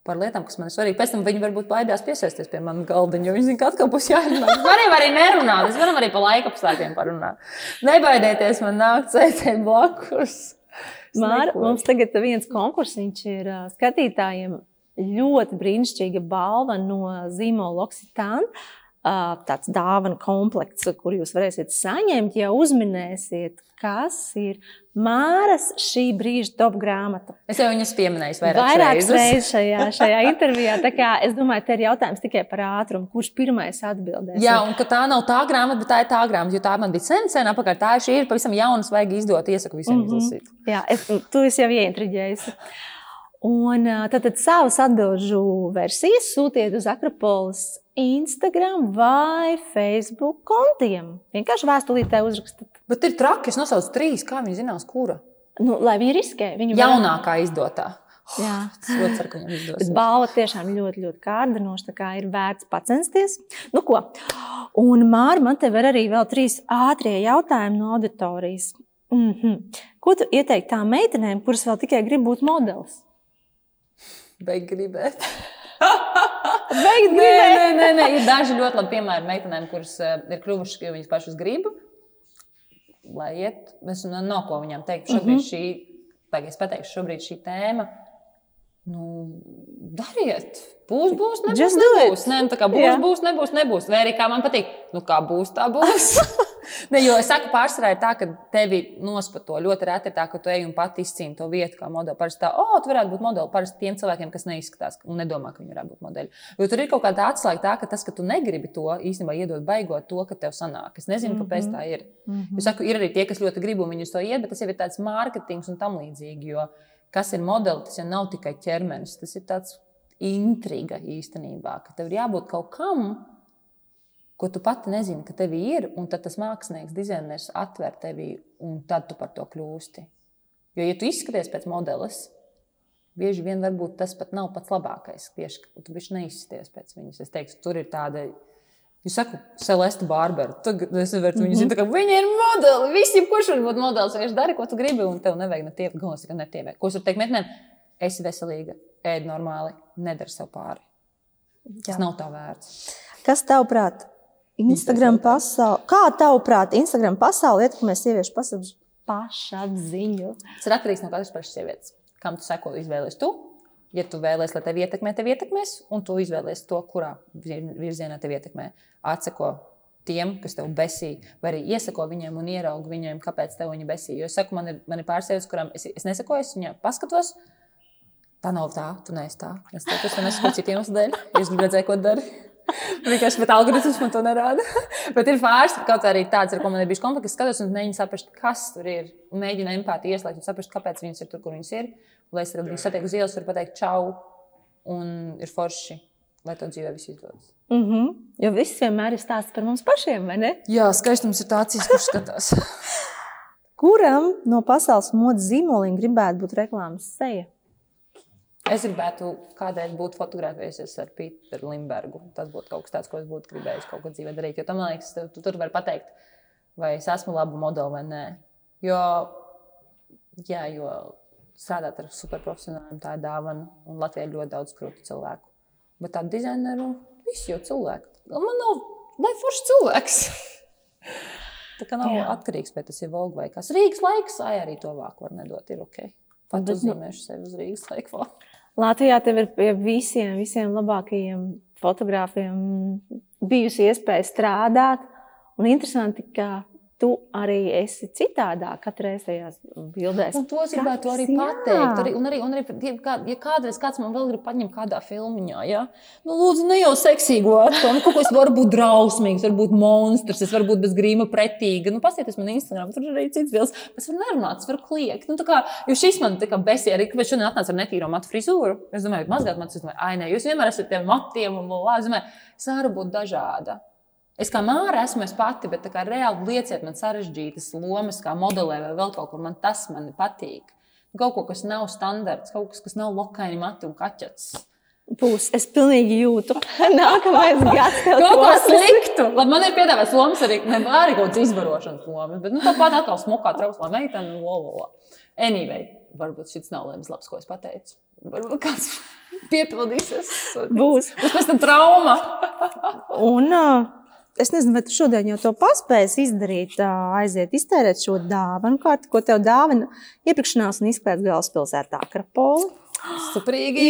par lietām, kas man ir svarīgas. Pēc tam viņi varbūt baidās piesaisties pie manas galdiņa, jo viņi zina, ka atkal būs jāizrunā. Mēs varam arī nerunāt, mēs varam arī pa laika apstākļiem parunāt. Nebaidieties man nākt sēdēt blakus. Es Māra, mums tagad viens konkursiņš ir ā, skatītājiem ļoti brīnišķīga balva no zīmola Oksitāna. Tāds dāvana komplekts, kur jūs varēsiet saņemt, ja uzminēsiet, kas ir Māras šī brīža top grāmata. Es jau viņas pieminēju vairākas Vairākas reizes. reizes šajā, šajā intervijā. Kā Es domāju, te ir jautājums tikai par ātrumu. Kurš pirmais atbildēs? Jā, un ka tā nav tā grāmata, bet tā ir tā grāmata. Jo tā man bija sen, sen apakaļ. Tā šī ir pavisam jauna, vajag izdot. Iesaku visiem mm. -hmm. izlasīt. Jā, es, tu esi jau ieintriģējis. Un ā, tad, tad savas atbildžu versijas sūtiet uz Akropolis Instagram vai Facebook kontiem. Vienkārši vēstulītē uzrakstiet. Bet ir traki, es nosaucu trīs, kā viņi zinās, kura. Nu, lai viņi riskē. Viņi var- Jaunākā izdotā. Jā. Es ļoti ceru, ka viņam izdosies. balva tiešām ļoti, ļoti kārdinoša. Tā kā ir vērts pacensties. Nu, ko? Un, Mārta, man te ir arī vēl trīs ātrie jautājumi no auditorijas. Mm -hmm. Ko tu ieteiktu tām meitenēm, kuras vēl tikai grib būt modelis? Beig gribēt. Beigt Nē, nē, nē, nē. Ir daži ļoti labi piemēri meitenēm, kuras uh, ir kļuvušas, jo viņas pašas grib. Lai iet, es nu, nav ko viņām teikt. Šobrīd šī, tā kā es pateikšu, šobrīd šī tēma. Nu, dariet, būs, būs, nebūs. Nebūs. Nē, nu, tā kā būs, Jā. būs, nebūs, nebūs. Vai arī kā man patīk, nu kā būs, tā būs. ne, jo es saku, pārsvarā ir tā, ka tevi nospato ļoti reti ir tā, ka tu ej un pati izcīni to vietu kā modeli. Parasti tā, oh, tu varētu būt modeli. Parasti tiem cilvēkiem, kas neizskatās un nedomā, ka viņi varētu būt modeļi. Jo tur ir kaut kāda atslēga tā, ka tas, ka tu negribi to īstenībā iedot baigot to, ka tev sanāk. Es nezinu, mm -hmm. kāpēc tā ir. Mm -hmm. Es saku, ir arī tie, kas ļoti grib un viņi uz to iet, bet tas jau ir tāds mārketings un tam līdzīgi. Jo kas ir modelis, tas jau nav tikai ķermenis, tas ir tāds intriga īstenībā, ka tev ir jābūt kaut kam, ko tu pati nezini, ka tev ir, un tad tas mākslinieks, dizainers atver tevi, un tad tu par to kļūsti. Jo, ja tu izskaties pēc modelis, bieži vien varbūt tas pat nav pats labākais. Tieši tu biji neizskaties pēc viņas. Es teiktu, tur ir tāda. Es saku, Celeste Bārbara. Tagad es nevaru viņu zināt, ka viņa ir modeli. Visiem, kurš var būt modelis, vienkārši dari, ko tu gribi, un tev nevajag ne tie, galvenais, ka ne tie. Ko es varu teikt meitenēm? Esi veselīga, ēd normāli, nedara sev pāri. Tas Jā. nav tā vērts. Kas tavuprāt, Instagram pasaule, kā tavuprāt, Instagram pasaule ietekmē sieviešu pasaules pašapziņu? Tas ir atkarīgs no katras pašas sievietes. Kam tu seko, izvēlēsies tu? Ja tu vēlēsies, lai tevi ietekmē, tev ietekmēs, un tu izvēlēsies to, kurā vir- virzienā tevi ietekmē. Atseko tiem, kas tev besī, vai arī iesako viņiem un ieraugi viņiem, kāpēc tev viņa besī. Jo es saku, man ir, man ir pāris sievietes, kurām es, es nesakoju, es viņām paskatos. Tā nav tā, tu neesi tā. Es es to nesaku citiem iemesliem Es gribu redzēt, ko dari. Vienkārši pat algoritms man to nerāda. Bet ir pāris, kaut arī tāds, ar ko man ir bijis konflikts. Es skatos un mēģinu saprast, kas tur ir. Un mēģinu empātiju ieslēgt un saprast, kāpēc viņas ir tur, kur viņas ir. Lai es viņus satieku uz ielas, varu pateikt, čau, un ir forši, lai to dzīvē viss izdodas. Mm -hmm. Jo viss vienmēr ir stāsts par mums pašiem, vai ne? Jā, skaistums ir tāds, kurš skatās. Kuram no pasaules modes zīmoliem gribētu būt reklāmas seja? Es gribētu kādreiz būt fotografējusies ar Pīteru Limbergu. Tas būtu kaut kas tāds, ko es būtu gribējis kaut ko dzīvē darīt. Jo tam man liekas, tu, tu tur vari pateikt, vai es esmu laba modele vai nē. Jo, jā, jo strādāt ar superprofesionāļiem tā ir dāvana. Un Latvijā ir ļoti daudz krūtu cilvēku. Bet tādu dizaineru visi jau cilvēki. Un Man nav, lai foršs cilvēks. Tā kā nav Jā. jā. atkarīgs, vai tas ir Volga vai kas. Rīgas laiks, ai arī to vāku var nedot. Ir ok. Pat Bet, nu- uzzīmēšu sevi uz Rīgas laiku. Latvijā tev ir pie visiem, visiem labākajiem fotogrāfiem bijusi iespēja strādāt. Un interesanti, ka tu arī esi citādāk katrā reizē tajās bildēs. Un to es gribētu arī pateikt. Arī, un arī, un arī kā, ja kādreiz kāds man vēl grib paņemt kādā filmā, ja? nu, lūdzu, ne jau seksīgo atkal. Nu, kaut kas var būt drausmīgs, var būt monstrs, es varu būt bez grīma pretīga. Nu, Paskatieties man Instagram, tur arī cits bildes. Es varu nerunāt, es varu kliegt. Nu, tā kā, jo šis man tā kā besija, arī kāpēc šodien atnāca ar netīro matu frizūru. Es domāju, mazgāt matus, es domāju, ai, nē, jūs vienmēr esat tiem matiem un lā. Es domāju, es varu būt dažāda. Es kā māra esmu es pati, bet tā kā reāli lieciet man sarežģītas lomas, kā modelē vai vēl kaut kur. Man tas man patīk. Kaut ko, kas nav standarts, kaut kas, kas nav lokaini matu un kaķets. Būs. Es pilnīgi jūtu. Nākamais gads tev Kaut ko sliktu. Labi, man ir piedāvāts lomas arī, ne arī kaut kādas izvarošanas lomas, bet nu, tāpat atkal smukā trauslā meitene. Lololā. Anyway, varbūt šis nav lēms labs, ko es pateicu. Varbūt kāds piepildīsies. Būs. Tas pēc tam trauma. Un, ā, es nezinu, vai tu šodien jau to paspēsi izdarīt, aiziet, iztērēt šo dāvanu kārtu, ko tev dāvina iepirkšanās un izklaides galvaspilsētā Akropola. Suprīgi.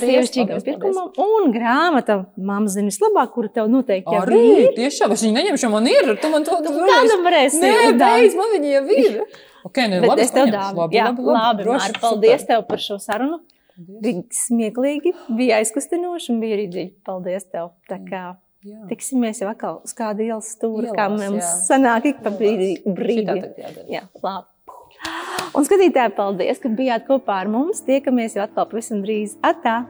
sievišķīgam pirkumam un grāmata Māma zina vislabāk, kura tev noteikti jau Arī ir. tiešām es viņu neņemšu, man ir. Tu man to Kādam varēsi Nē, beidz, man viņa jau ir. Okay, nu, Bet labi, es tev dāvinu. Labi, Jā, labi, labi, labi droši, Māri, paldies super. tev par šo sarunu. Bija smieklīgi, bija aizkustinoši un bija arī dziļi. Paldies tev. Tā kā Jā. tiksimies jau atkal uz kādu ielas stūri, kā Ielās, mums jā. sanāk ik pa brīdi. Šitā brīdi. tagad jādara. Jā, labi. Un skatītāji, paldies, ka bijāt kopā ar mums. Tiekamies jau atkal pavisam drīz. Atā!